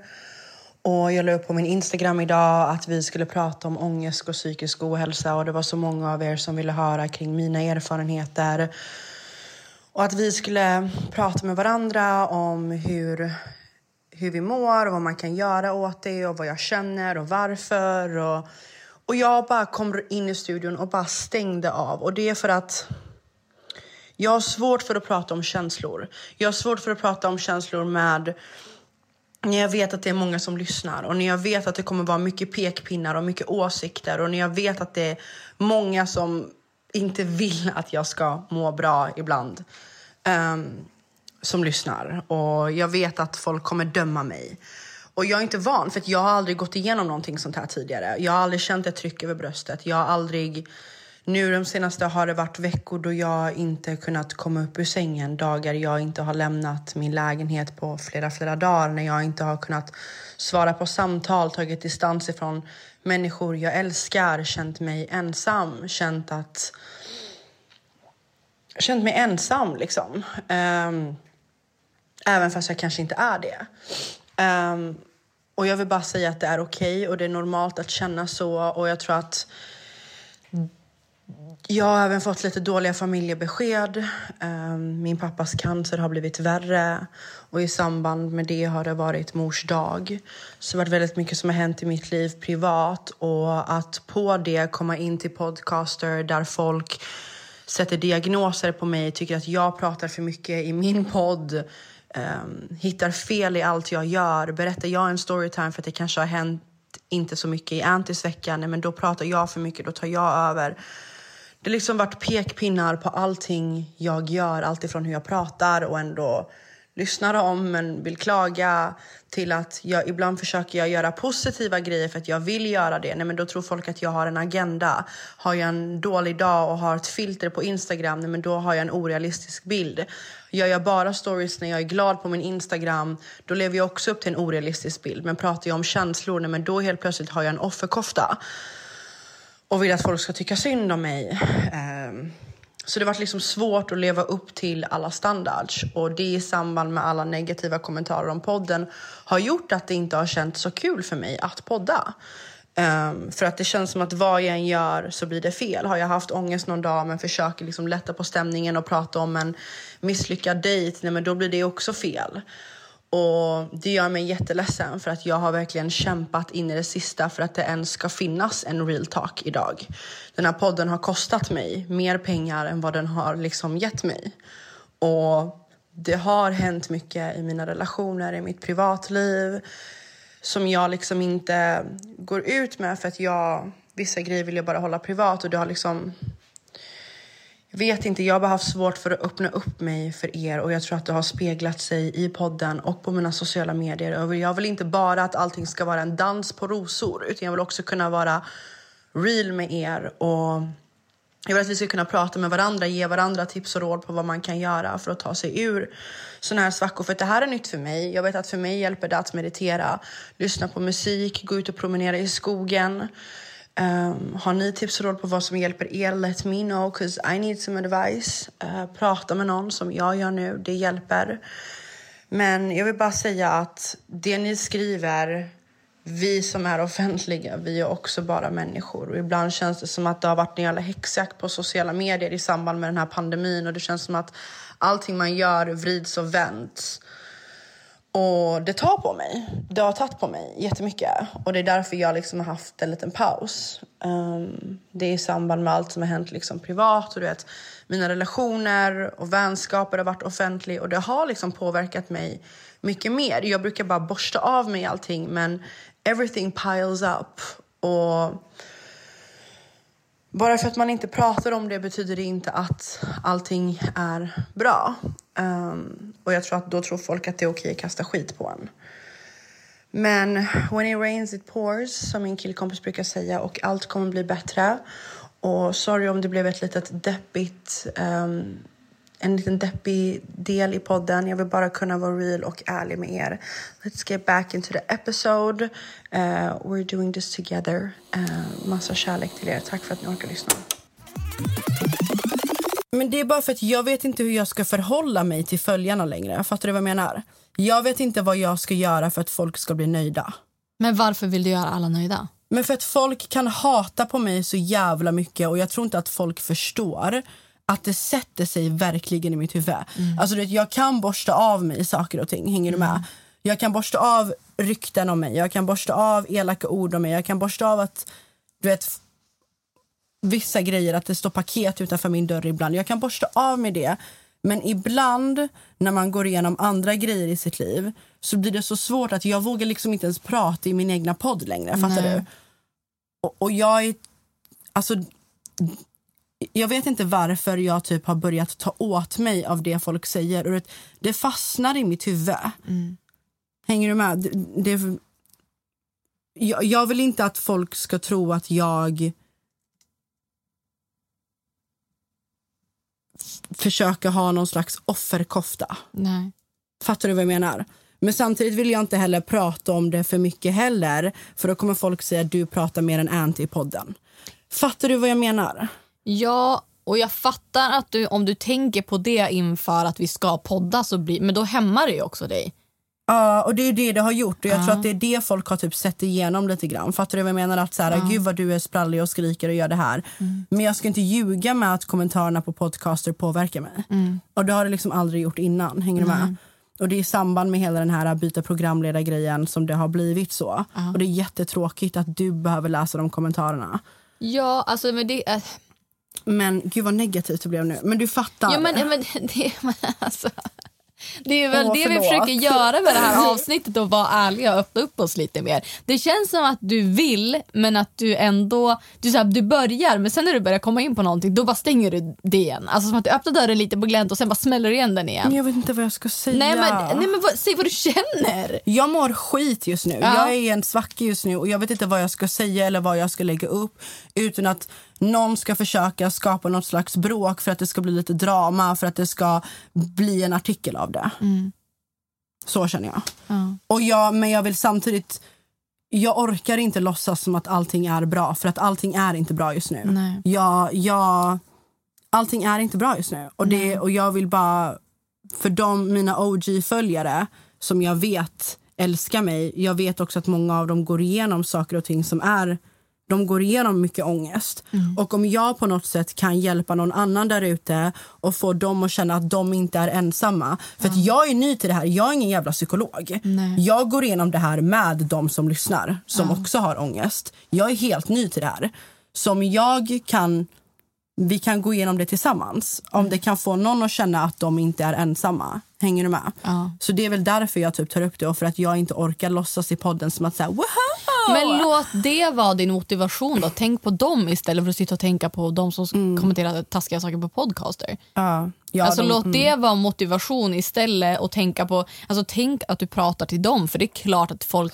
Och jag la upp på min Instagram idag att vi skulle prata om ångest och psykisk ohälsa och det var så många av er som ville höra kring mina erfarenheter. Och att vi skulle prata med varandra om hur, hur vi mår och vad man kan göra åt det och vad jag känner och varför. Och, och jag bara kom in i studion och bara stängde av. Och det är för att jag har svårt för att prata om känslor. Jag har svårt för att prata om känslor med när jag vet att det är många som lyssnar och när jag vet att det kommer vara mycket pekpinnar och mycket åsikter och när jag vet att det är många som inte vill att jag ska må bra ibland um, som lyssnar. Och jag vet att folk kommer döma mig. Och jag är inte van, för att jag har aldrig gått igenom någonting sånt här tidigare. Jag har aldrig känt ett tryck över bröstet. Jag har aldrig... Nu de senaste har det varit veckor då jag inte kunnat komma upp ur sängen. Dagar jag inte har lämnat min lägenhet på flera, flera dagar. När jag inte har kunnat svara på samtal, tagit distans ifrån människor jag älskar. Känt mig ensam, känt att... Känt mig ensam liksom. Um, även fast jag kanske inte är det. Um, och jag vill bara säga att det är okej och det är normalt att känna så. Och jag tror att jag har även fått lite dåliga familjebesked. Ehm, min pappas cancer har blivit värre och i samband med det har det varit mors dag. Så det har varit väldigt mycket som har hänt i mitt liv privat och att på det komma in till podcaster där folk sätter diagnoser på mig, tycker att jag pratar för mycket i min podd, ehm, hittar fel i allt jag gör. Berättar jag en storytime för att det kanske har hänt inte så mycket i Antis vecka, nej, men då pratar jag för mycket, då tar jag över. Det har liksom varit pekpinnar på allting jag gör, alltifrån hur jag pratar och ändå lyssnar om men vill klaga till att jag ibland försöker jag göra positiva grejer för att jag vill göra det. Nej, men då tror folk att jag har en agenda. Har jag en dålig dag och har ett filter på Instagram, nej, men då har jag en orealistisk bild. Gör jag bara stories när jag är glad på min Instagram, då lever jag också upp till en orealistisk bild. Men pratar jag om känslor, nej, men då helt plötsligt har jag en offerkofta och vill att folk ska tycka synd om mig. Ehm, så det varit liksom svårt att leva upp till alla standards och det i samband med alla negativa kommentarer om podden har gjort att det inte har känts så kul för mig att podda. Um, för att det känns som att vad jag än gör så blir det fel. Har jag haft ångest någon dag men försöker liksom lätta på stämningen och prata om en misslyckad dejt, nej men då blir det också fel. Och det gör mig jätteledsen för att jag har verkligen kämpat in i det sista för att det ens ska finnas en real talk idag. Den här podden har kostat mig mer pengar än vad den har liksom gett mig. Och det har hänt mycket i mina relationer, i mitt privatliv som jag liksom inte går ut med för att jag vissa grejer vill jag bara hålla privat och det har liksom jag vet inte, jag har bara haft svårt för att öppna upp mig för er och jag tror att det har speglat sig i podden och på mina sociala medier. Jag vill inte bara att allting ska vara en dans på rosor utan jag vill också kunna vara real med er och jag vill att vi ska kunna prata med varandra, ge varandra tips och råd på vad man kan göra för att ta sig ur såna här svackor. För det här är nytt för mig. Jag vet att för mig hjälper det att meditera, lyssna på musik, gå ut och promenera i skogen. Um, har ni tips och råd på vad som hjälper er? Let me know, cause I need some advice. Uh, prata med någon som jag gör nu, det hjälper. Men jag vill bara säga att det ni skriver, vi som är offentliga, vi är också bara människor. Och ibland känns det som att det har varit en jävla häxjakt på sociala medier i samband med den här pandemin. Och det känns som att allting man gör vrids och vänds. Och det tar på mig. Det har tagit på mig jättemycket. Och det är därför jag liksom har haft en liten paus. Um, det är i samband med allt som har hänt liksom privat. Och du vet, mina relationer och vänskaper har varit offentliga. Och det har liksom påverkat mig mycket mer. Jag brukar bara borsta av mig allting. Men everything piles up. Och bara för att man inte pratar om det betyder det inte att allting är bra. Um, och jag tror att då tror folk att det är okej att kasta skit på en. Men when it rains it pours, som min killkompis brukar säga, och allt kommer bli bättre. Och sorry om det blev ett litet deppigt, um, en liten deppig del i podden. Jag vill bara kunna vara real och ärlig med er. Let's get back into the episode. Uh, we're doing this together. Uh, massa kärlek till er. Tack för att ni orkar lyssna. Men det är bara för att jag vet inte hur jag ska förhålla mig till följarna längre. Fattar du vad jag menar? Jag vet inte vad jag ska göra för att folk ska bli nöjda. Men varför vill du göra alla nöjda? Men för att folk kan hata på mig så jävla mycket och jag tror inte att folk förstår att det sätter sig verkligen i mitt huvud. Mm. Alltså, vet, jag kan borsta av mig saker och ting. Hänger du med? Jag kan borsta av rykten om mig. Jag kan borsta av elaka ord om mig. Jag kan borsta av att du vet, vissa grejer, att det står paket utanför min dörr ibland. Jag kan borsta av med det. Men ibland när man går igenom andra grejer i sitt liv så blir det så svårt att jag vågar liksom inte ens prata i min egna podd längre. Fattar Nej. du? Och, och jag är... Alltså, jag vet inte varför jag typ har börjat ta åt mig av det folk säger. Och det, fastnar i mitt huvud. Hänger du med? Det, det, jag, jag vill inte att folk ska tro att jag försöker ha någon slags offerkofta. Nej. Fattar du vad jag menar? Men samtidigt vill jag inte heller prata om det för mycket heller. För då kommer folk säga att du pratar mer än Anty i podden. Fattar du vad jag menar? Ja, och jag fattar att du, om du tänker på det inför att vi ska podda så blir, men då hämmar det ju också dig. Ja, och det är det det har gjort. Och jag Ja. tror att det är det folk har typ sett igenom lite grann. Fattar du vad jag menar? Att så här, Ja. gud vad du är sprallig och skriker och gör det här. Mm. Men jag ska inte ljuga med att kommentarerna på podcaster påverkar mig. Mm. Och det har det liksom aldrig gjort innan. Hänger du med? Och det är i samband med hela den här byta programledargrejen som det har blivit så. Ja. Och det är jättetråkigt att du behöver läsa de kommentarerna. Ja, alltså men det... Äh, Men gud vad negativt det blev nu. Men du fattar. ja, men, men, [laughs] det, men alltså, det är väl Åh, det vi försöker göra med det här avsnittet och vara ärliga och öppna upp oss lite mer. Det känns som att du vill men att du ändå, du, så här, du börjar men sen när du börjar komma in på någonting då bara stänger du det igen. Alltså som att du öppnar dörren lite på glänt och sen bara smäller du igen den igen. Jag vet inte vad jag ska säga. Nej men, nej, men vad, säg vad du känner. Jag mår skit just nu. Ja. Jag är i en svacka just nu och jag vet inte vad jag ska säga eller vad jag ska lägga upp utan att någon ska försöka skapa något slags bråk för att det ska bli lite drama, för att det ska bli en artikel av det. Mm. Så känner jag. Ja. Och jag. Men jag vill samtidigt... Jag orkar inte låtsas som att allting är bra, för att allting är inte bra just nu. Nej. Jag, jag, allting är inte bra just nu. Och, det, och jag vill bara... För de, mina OG-följare som jag vet älskar mig, jag vet också att många av dem går igenom saker och ting som är... De går igenom mycket ångest. Och om jag på något sätt kan hjälpa någon annan där ute och få dem att känna att de inte är ensamma. För att jag är ny till det här, jag är ingen jävla psykolog. Nej. Jag går igenom det här med de som lyssnar, som Ja. också har ångest. Jag är helt ny till det här. Så om jag kan, vi kan gå igenom det tillsammans. Om det kan få någon att känna att de inte är ensamma. Hänger du med? Ja. Så det är väl därför jag typ tar upp det och för att jag inte orkar låtsas i podden som att säga woho! Men låt det vara din motivation då. Tänk på dem istället för att sitta och tänka på de som kommenterar taskiga saker på podcaster. Ja, ja, alltså de- låt mm. det vara motivation istället och tänka på, alltså tänk att du pratar till dem för det är klart att folk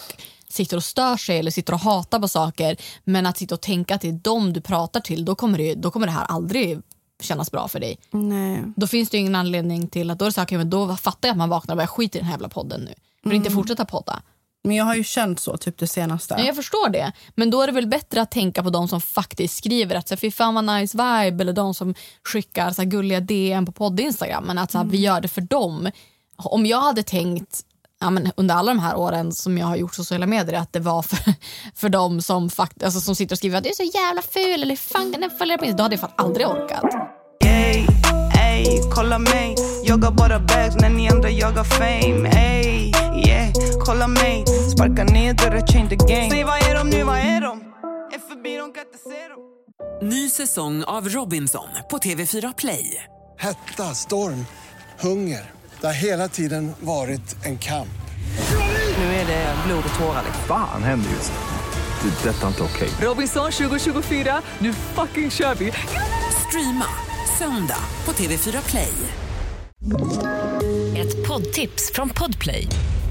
sitter och stör sig eller sitter och hatar på saker men att sitta och tänka är dem du pratar till då kommer det, då kommer det här aldrig kännas bra för dig. Nej. Då finns det ingen anledning till att då är det så här, okej, men då fattar jag att man vaknar och bara skit i den här jävla podden nu. Inte Mm. fortsätta podda. Men jag har ju känt så typ det senaste. Ja, jag förstår det. Men då är det väl bättre att tänka på de som faktiskt skriver att så, fy fan vad nice vibe eller de som skickar så här, gulliga DM på podd-instagram. Men att så här, vi gör det för dem. Om jag hade tänkt ja, men under alla de här åren som jag har gjort sociala medier att det var för, [laughs] för de som, fakt- alltså, som sitter och skriver att du är så jävla ful eller fan kan den följa på Insta? Då hade jag fan aldrig orkat. Ey, ey, kolla mig Jagar bara bags när ni andra jagar fame Ey, yeah, kolla mig Sparka ner dörrar, change the game Säg vad är de nu, vad är de? Är förbi, de kan inte se dem Ny säsong av Robinson på TV4 Play. Hetta, storm, hunger. Det har hela tiden varit en kamp. Nu är det blod och tårar. Fan händer just nu. Det. är Detta är inte okej. Robinson 2024, nu fucking kör vi! Streama söndag på TV4 Play. Ett poddtips från Podplay.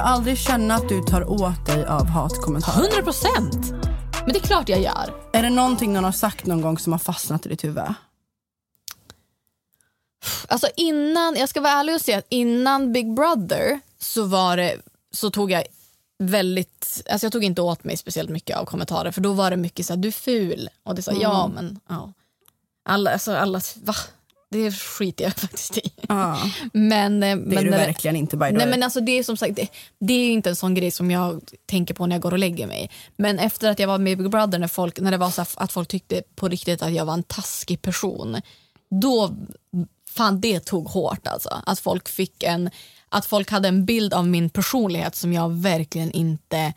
du aldrig känna att du tar åt dig av hatkommentarer? 100 procent! Men det är klart jag gör. Är det någonting någon har sagt någon gång som har fastnat i ditt huvud? Alltså innan, jag ska vara ärlig och säga att innan Big Brother så var det, så tog jag väldigt, alltså jag tog inte åt mig speciellt mycket av kommentarer för då var det mycket så här, du är ful och det sa Mm. ja men ja. Alla, alltså alla, va? Det skiter jag [laughs] faktiskt i. Ja. Men, Det eh, är men du verkligen inte by the Nej way. men alltså det är som sagt, det, det är inte en sån grej som jag tänker på när jag går och lägger mig. Men efter att jag var med Big Brother när, folk, när det var så att folk tyckte på riktigt att jag var en taskig person. Då, fan det tog hårt alltså. Att folk fick en, att folk hade en bild av min personlighet som jag verkligen inte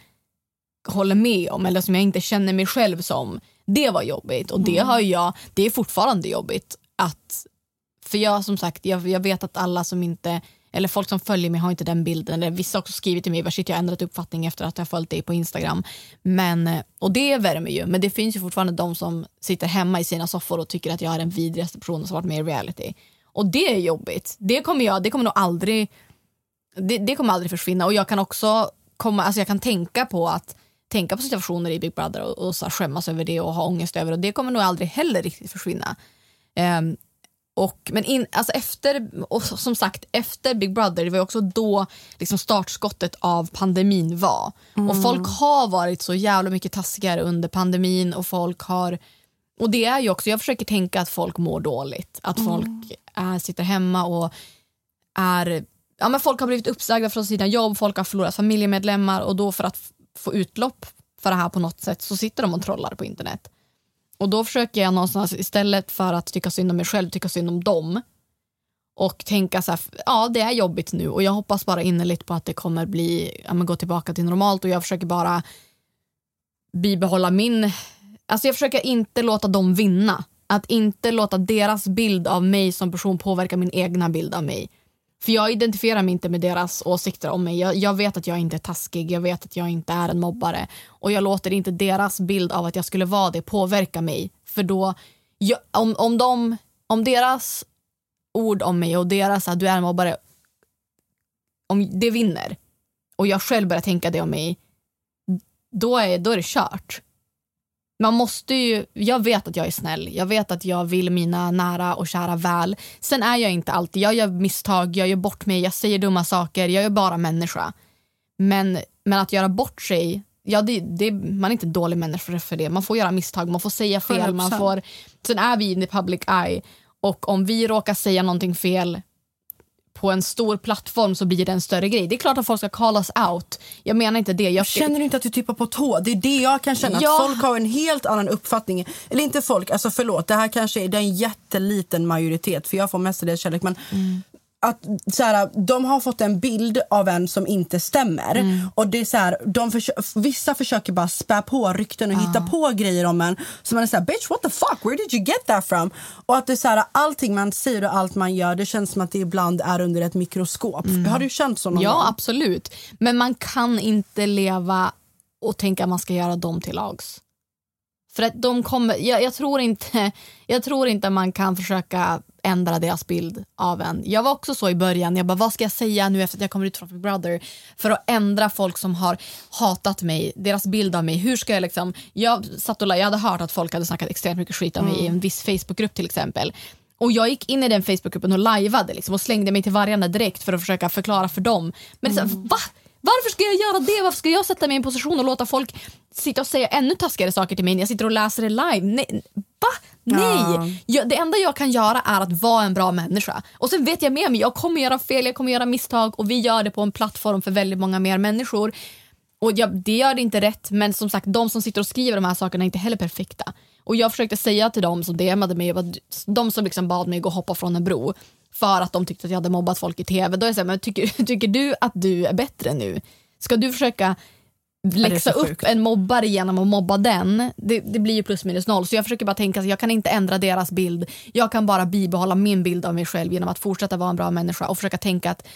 håller med om eller som jag inte känner mig själv som. Det var jobbigt och det har jag, det är fortfarande jobbigt att för jag som sagt, jag, jag vet att alla som inte, eller folk som följer mig har inte den bilden. Eller vissa har också skrivit till mig, shit jag har ändrat uppfattning efter att jag följt dig på Instagram. Men, och det värmer ju, men det finns ju fortfarande de som sitter hemma i sina soffor och tycker att jag är den vidrigaste personen som varit med i reality. Och det är jobbigt. Det kommer, jag, det kommer nog aldrig det, det kommer aldrig försvinna och jag kan också komma, alltså jag kan tänka på att tänka på situationer i Big Brother och, och så skämmas över det och ha ångest över det och det kommer nog aldrig heller riktigt försvinna. Um, och, men in, alltså efter, och som sagt, efter Big Brother, det var ju också då liksom startskottet av pandemin var. Och folk har varit så jävla mycket taskigare under pandemin och folk har och det är ju också, jag försöker tänka att folk mår dåligt. Att folk är, sitter hemma och är, ja men folk har blivit uppsagda från sina jobb, folk har förlorat familjemedlemmar och då för att få utlopp för det här på något sätt så sitter de och trollar på internet. Och då försöker jag någonstans istället för att tycka synd om mig själv, tycka synd om dem. Och tänka så här, ja det är jobbigt nu och jag hoppas bara innerligt på att det kommer bli, ja men gå tillbaka till normalt och jag försöker bara bibehålla min, alltså jag försöker inte låta dem vinna. Att inte låta deras bild av mig som person påverka min egna bild av mig. För jag identifierar mig inte med deras åsikter om mig. Jag, jag vet att jag inte är taskig, jag vet att jag inte är en mobbare. Och jag låter inte deras bild av att jag skulle vara det påverka mig. För då, jag, om, om, de, om deras ord om mig och deras att du är en mobbare, om det vinner och jag själv börjar tänka det om mig, då är, då är det kört. Man måste ju, jag vet att jag är snäll, jag vet att jag vill mina nära och kära väl. Sen är jag inte alltid, jag gör misstag, jag gör bort mig, jag säger dumma saker, jag är bara människa. Men, men att göra bort sig, ja, det, det, man är inte dålig människa för det. Man får göra misstag, man får säga fel. Man 100%. får, sen är vi in the public eye och om vi råkar säga någonting fel på en stor plattform så blir det en större grej. Det är klart att folk ska call us out. Jag menar inte det. Jag Känner du inte att du tippar på tå? Det är det jag kan känna. Ja. Att folk har en helt annan uppfattning. Eller inte folk, alltså förlåt. Det här kanske är, det är en jätteliten majoritet. För jag får mestadels kärlek. Men att så här, de har fått en bild av en som inte stämmer. Och det är så här, de försö- vissa försöker bara spä på rykten och hitta på grejer om en. Så man är så här, bitch what the fuck, where did you get that from? Och att det är så här, allting man säger och allt man gör, det känns som att det ibland är under ett mikroskop. Har du känt så någon Ja, gång? absolut. Men man kan inte leva och tänka att man ska göra dem till lags. För att de kommer, jag, jag, tror inte, jag tror inte man kan försöka ändra deras bild av en. Jag var också så i början. Jag bara, vad ska jag säga nu efter att jag kommer ut från Big Brother för att ändra folk som har hatat mig, deras bild av mig. Hur ska jag liksom... Jag, satt och, jag hade hört att folk hade snackat extremt mycket skit om mig i en viss Facebookgrupp till exempel. Och jag gick in i den Facebookgruppen och lajvade liksom, och slängde mig till vargarna direkt för att försöka förklara för dem. Men det är så, va? Varför ska jag göra det? Varför ska jag sätta mig i en position och låta folk sitta och säga ännu taskigare saker till mig när jag sitter och läser det live? Nej, va? Nej! Jag, det enda jag kan göra är att vara en bra människa. Och sen vet jag med mig, jag kommer göra fel, jag kommer göra misstag och vi gör det på en plattform för väldigt många mer människor. Och jag, det gör det inte rätt, men som sagt, de som sitter och skriver de här sakerna är inte heller perfekta. Och jag försökte säga till dem som DMade mig, de som liksom bad mig gå och hoppa från en bro för att de tyckte att jag hade mobbat folk i tv. Då är jag så här, men tycker, [laughs] tycker du att du är bättre nu? Ska du försöka läxa upp sjukt. en mobbare genom att mobba den? Det, det blir ju plus minus noll. Så jag försöker bara tänka att jag kan inte ändra deras bild. Jag kan bara bibehålla min bild av mig själv genom att fortsätta vara en bra människa och försöka tänka att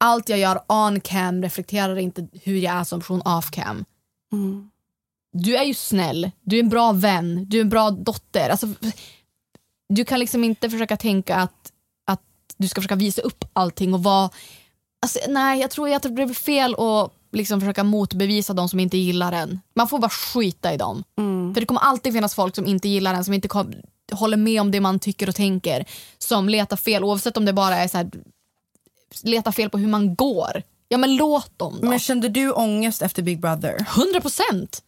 allt jag gör on cam reflekterar inte hur jag är som person off cam. Du är ju snäll, du är en bra vän, du är en bra dotter. Alltså, du kan liksom inte försöka tänka att du ska försöka visa upp allting och vara... Alltså, nej, jag tror att det blir fel att liksom försöka motbevisa de som inte gillar en. Man får bara skita i dem. För det kommer alltid finnas folk som inte gillar en, som inte kom, håller med om det man tycker och tänker. Som letar fel, oavsett om det bara är så här, letar fel på hur man går. Ja men låt dem då. Men kände du ångest efter Big Brother? 100 procent!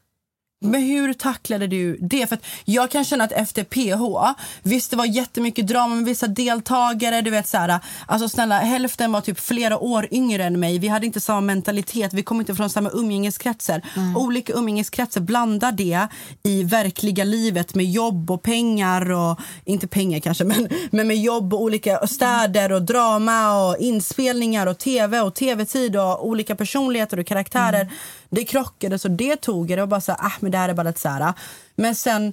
Men hur tacklade du det? För att jag kan känna att efter PH, visst det var jättemycket drama med vissa deltagare, du vet så här, alltså snälla hälften var typ flera år yngre än mig. Vi hade inte samma mentalitet, vi kom inte från samma umgängeskretsar. Olika umgängeskretsar blandar det i verkliga livet med jobb och pengar och inte pengar kanske, men, men med jobb och olika städer och drama och inspelningar och tv och tv-tid och olika personligheter och karaktärer. Det krockade så det tog jag. Det var bara så här, ah, men det här är bara lite så här. Men sen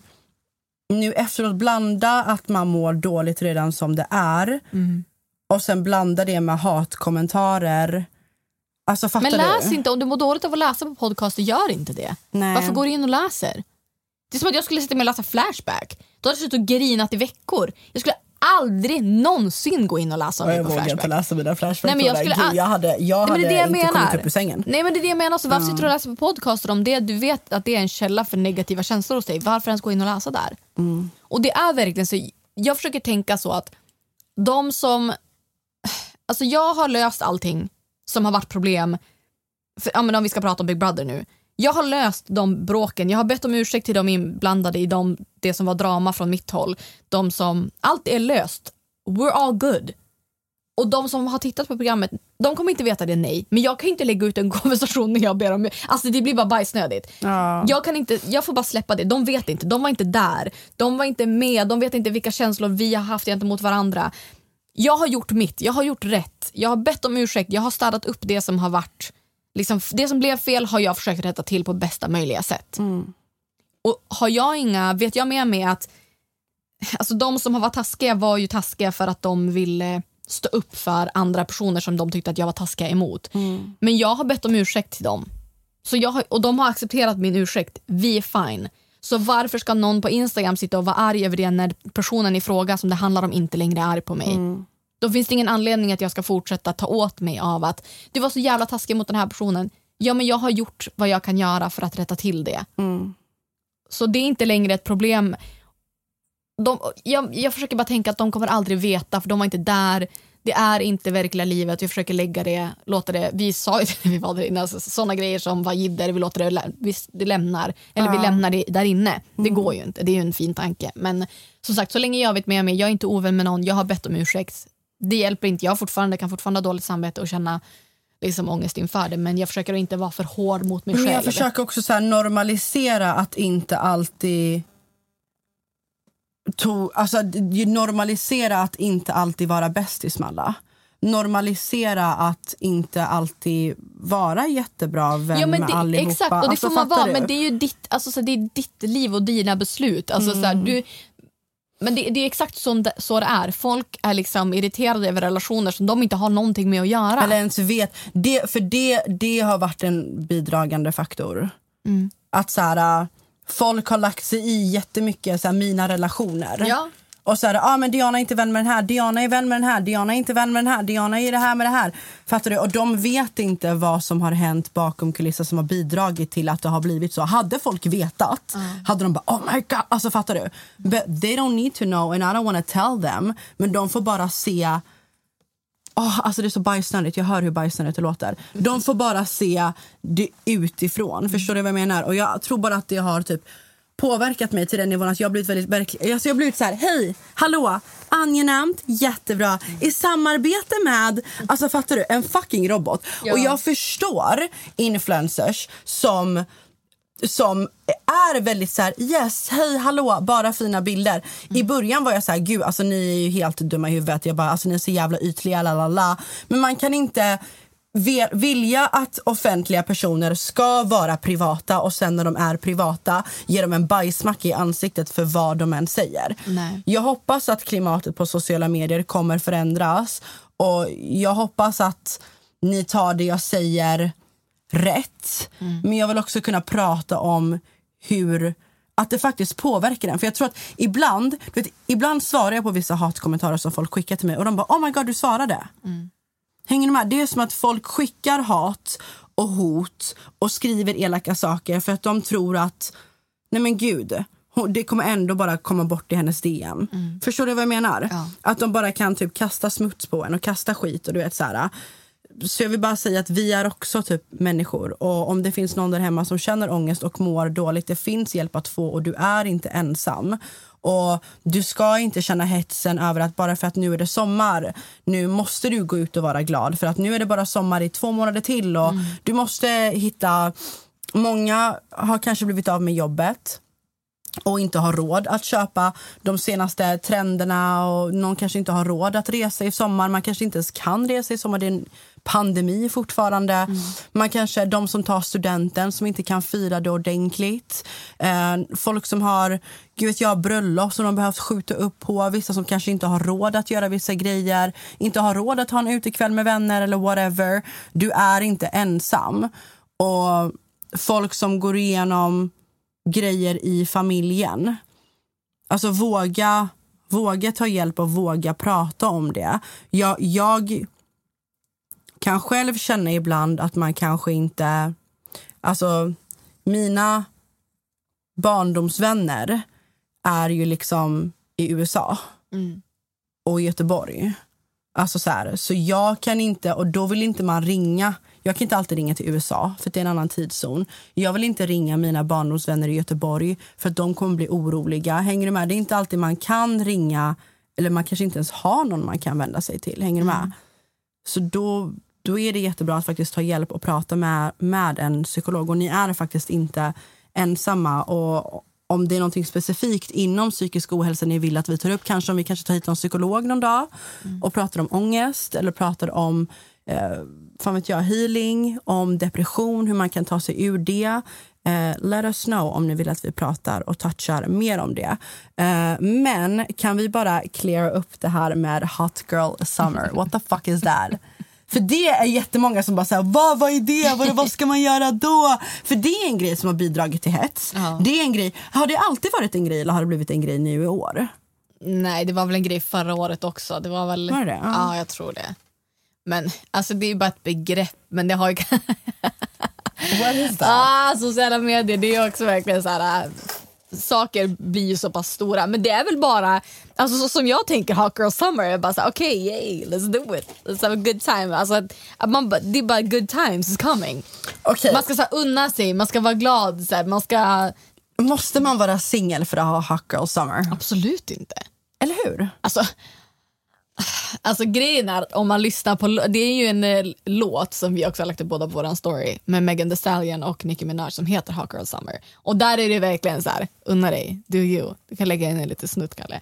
nu efteråt blanda att man mår dåligt redan som det är och sen blanda det med hatkommentarer. Alltså Men läs du? inte, om du mår dåligt av att läsa på podcast, gör inte det. Nej. Varför går du in och läser? Det är som att jag skulle sitta med och läsa Flashback. Då hade jag suttit och grinat i veckor. Jag skulle aldrig någonsin gå in och läsa om mig jag på vågar Flashback. inte läsa mina Flashback. Nej, men jag skulle Gud, jag hade, jag Nej, men hade det är det jag inte menar. kommit upp ur sängen. Nej men det är det jag menar. Så varför Ja. sitter du och läser på podcaster om det? Du vet att det är en källa för negativa känslor hos dig. Varför ens gå in och läsa där? Mm. Och det är verkligen så. Jag försöker tänka så att de som... Alltså jag har löst allting som har varit problem. För, ja, men om vi ska prata om Big Brother nu. Jag har löst de bråken. Jag har bett om ursäkt till de inblandade i de, det som var drama från mitt håll. De som, allt är löst. We're all good. Och de som har tittat på programmet, de kommer inte veta det nej. Men jag kan inte lägga ut en [laughs] konversation när jag ber om Alltså det blir bara bajsnödigt. Jag, kan inte, jag får bara släppa det. De vet inte, de var inte där. De var inte med, de vet inte vilka känslor vi har haft gentemot varandra. Jag har gjort mitt, jag har gjort rätt. Jag har bett om ursäkt, jag har städat upp det som har varit liksom, Det som blev fel har jag försökt rätta till på bästa möjliga sätt. Och har jag inga, vet jag med mig att alltså de som har varit taskiga var ju taskiga för att de ville stå upp för andra personer som de tyckte att jag var taskiga emot. Men jag har bett om ursäkt till dem. Så jag har, och de har accepterat min ursäkt. Vi är fine. Så varför ska någon på Instagram sitta och vara arg över det när personen i fråga som det handlar om inte längre är arg på mig? Då finns det ingen anledning att jag ska fortsätta ta åt mig av att du var så jävla taskig mot den här personen. Ja, men jag har gjort vad jag kan göra för att rätta till det. Så det är inte längre ett problem. De, jag, jag försöker bara tänka att de kommer aldrig veta för de var inte där. Det är inte verkliga livet. Vi försöker lägga det, låta det, vi sa ju när vi var där inne, alltså, sådana grejer som var jidder, vi låter det, vi, det lämnar, eller vi Ja. lämnar det där inne. Det går ju inte, det är ju en fin tanke. Men som sagt, så länge jag vet med mig, jag är inte ovän med någon, jag har bett om ursäkt. Det hjälper inte, jag fortfarande, kan fortfarande ha dåligt samvete och känna liksom ångest inför det, men jag försöker inte vara för hård mot mig Men själv. jag försöker också så här normalisera att inte alltid... To, alltså, normalisera att inte alltid vara bästis med alla. Normalisera att inte alltid vara jättebra vän Ja, men med det, allihopa. exakt, och det Alltså, får man vara, du? men det är ju ditt, alltså, så det är ditt liv och dina beslut. Alltså, så här, Mm. du, men det, det är exakt så det, så det är. Folk är liksom irriterade över relationer som de inte har någonting med att göra. Eller ens vet. Det, för det, det har varit en bidragande faktor. Mm. Att så här, äh, folk har lagt sig i jättemycket så här, mina relationer. Ja. Och så här, ah, men Diana är inte vän med den här, Diana är vän med den här, Diana är inte vän med den här, Diana är det här med det här. Fattar du? Och de vet inte vad som har hänt bakom kulisser som har bidragit till att det har blivit så. Hade folk vetat hade de bara oh my god, alltså fattar du? But they don't need to know and I don't want to tell them. Men de får bara se Åh, alltså det är så bajsnödigt, jag hör hur bajsnödigt det låter. De får bara se det utifrån, förstår du vad jag menar? Och jag tror bara att det har typ påverkat mig till den nivån att jag har blivit väldigt verklig. Alltså jag har blivit så här, hej, hallå, angenämt, jättebra, i samarbete med, alltså fattar du, en fucking robot. Ja. Och jag förstår influencers som som är väldigt så här, yes, hej, hallå, bara fina bilder. I början var jag så här, gud, alltså ni är ju helt dumma i huvudet. Jag bara, alltså ni är så jävla ytliga, la la la. Men man kan inte vilja att offentliga personer ska vara privata och sen när de är privata ge dem en bajsmacka i ansiktet för vad de än säger. Nej. Jag hoppas att klimatet på sociala medier kommer förändras och jag hoppas att ni tar det jag säger rätt. Men jag vill också kunna prata om hur att det faktiskt påverkar den. För jag tror att ibland, du vet, ibland svarar jag på vissa hatkommentarer som folk skickar till mig och de bara oh my god du svarade. Hänger ni med? Det är som att folk skickar hat och hot och skriver elaka saker för att de tror att nej men gud, det kommer ändå bara komma bort i hennes DM. Förstår du vad jag menar? Att de bara kan typ kasta smuts på en och kasta skit och du vet så här. Så jag vill bara säga att vi är också typ människor och om det finns någon där hemma som känner ångest och mår dåligt, det finns hjälp att få och du är inte ensam. Och du ska inte känna hetsen över att bara för att nu är det sommar, nu måste du gå ut och vara glad för att nu är det bara sommar i två månader till och du måste hitta Många har kanske blivit av med jobbet och inte har råd att köpa de senaste trenderna och någon kanske inte har råd att resa i sommar. Man kanske inte ens kan resa i sommar. Det är en pandemi fortfarande. Man kanske de som tar studenten som inte kan fira det ordentligt. Eh, folk som har gud vet jag, bröllop som de behövt skjuta upp på. Vissa som kanske inte har råd att göra vissa grejer. Inte har råd att ha en utekväll med vänner eller whatever. Du är inte ensam. Och folk som går igenom grejer i familjen. Alltså våga Våga ta hjälp och våga prata om det. Jag, jag kan själv känna ibland att man kanske inte... Alltså, mina barndomsvänner är ju liksom i USA Mm. och i Göteborg. Alltså så, här, så jag kan inte, och då vill inte man ringa. Jag kan inte alltid ringa till USA för det är en annan tidszon. Jag vill inte ringa mina barndomsvänner i Göteborg för att de kommer bli oroliga. Hänger du med? Det är inte alltid man kan ringa eller man kanske inte ens har någon man kan vända sig till. Hänger du med? Så då, då är det jättebra att faktiskt ta hjälp och prata med, med en psykolog. Och ni är faktiskt inte ensamma. Och om det är något specifikt inom psykisk ohälsa ni vill att vi tar upp, kanske om vi kanske tar hit någon psykolog någon dag och pratar om ångest eller pratar om eh, fan vet jag, healing, om depression, hur man kan ta sig ur det. Eh, let us know om ni vill att vi pratar och touchar mer om det. Eh, men kan vi bara cleara upp det här med hot girl summer? What the fuck is that? [laughs] För det är jättemånga som bara säger vad, vad är det? Vad, vad ska man göra då? För det är en grej som har bidragit till hets. Ja. Det är en grej. Har det alltid varit en grej eller har det blivit en grej nu i år? Nej, det var väl en grej förra året också. Det var väl... Var det? Ja. Ja, jag tror det. Men alltså det är ju bara ett begrepp. Men det har ju... What is that? ah, sociala medier, det är också verkligen så här... Saker blir ju så pass stora, men det är väl bara, alltså så som jag tänker Hot Girl Summer, är bara såhär okej, yay, let's do it, let's have a good time. Alltså, att, man, det är bara good times is coming. Okej. Man ska så här, unna sig, man ska vara glad, så här, man ska... Måste man vara singel för att ha hot girl summer? Absolut inte. Eller hur? Alltså, alltså grejen är att om man lyssnar på, det är ju en eh, låt som vi också har lagt upp båda på våran story med Megan Thee Stallion och Nicki Minaj som heter Hot Girl Summer. Och där är det verkligen så här, unna dig, do you. Du kan lägga in en lite snutt Kalle.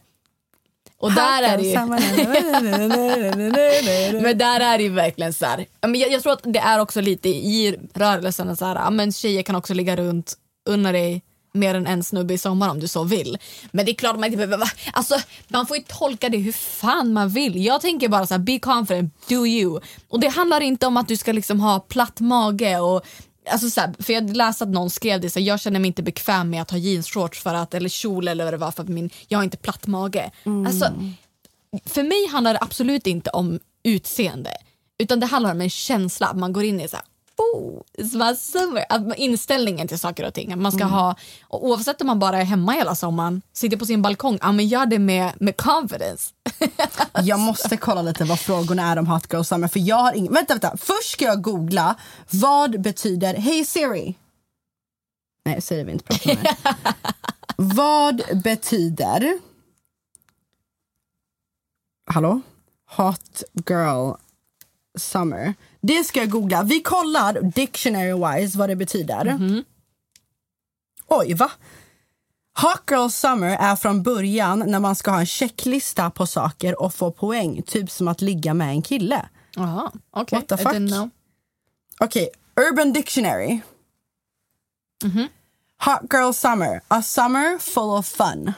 Och där är det ju, [laughs] men där är det ju verkligen så här, men jag, jag tror att det är också lite i rörelsen så här, men tjejer kan också ligga runt, unna dig mer än en snubbe i sommar om du så vill. Men det är klart man inte behöver alltså, man får ju tolka det hur fan man vill. Jag tänker bara så här, be confident, do you. Och det handlar inte om att du ska liksom ha platt mage och Alltså så här, för jag läste att någon skrev det, så här, jag känner mig inte bekväm med att ha jeansshorts för att, eller kjol eller vad det var för att min, jag har inte platt mage. Alltså, för mig handlar det absolut inte om utseende. Utan det handlar om en känsla. Man går in i så här, Att man- Inställningen till saker och ting. Man ska ha, och oavsett om man bara är hemma hela sommaren, sitter på sin balkong, ja, men gör det med, med confidence. [laughs] Jag måste kolla lite vad frågorna är om hot girl summer. För jag har ingen... Vänta, vänta. Först ska jag googla vad betyder Hey Siri. Nej, Siri vill inte prata med [laughs] vad betyder... Hallå? Hot girl summer. Det ska jag googla. Vi kollar dictionary-wise vad det betyder. Oj, va? Hot girl summer är från början när man ska ha en checklista på saker och få poäng. Typ som att ligga med en kille. Jaha, okej. What the fuck? Okej, Urban Dictionary. Hot girl summer. A summer full of fun.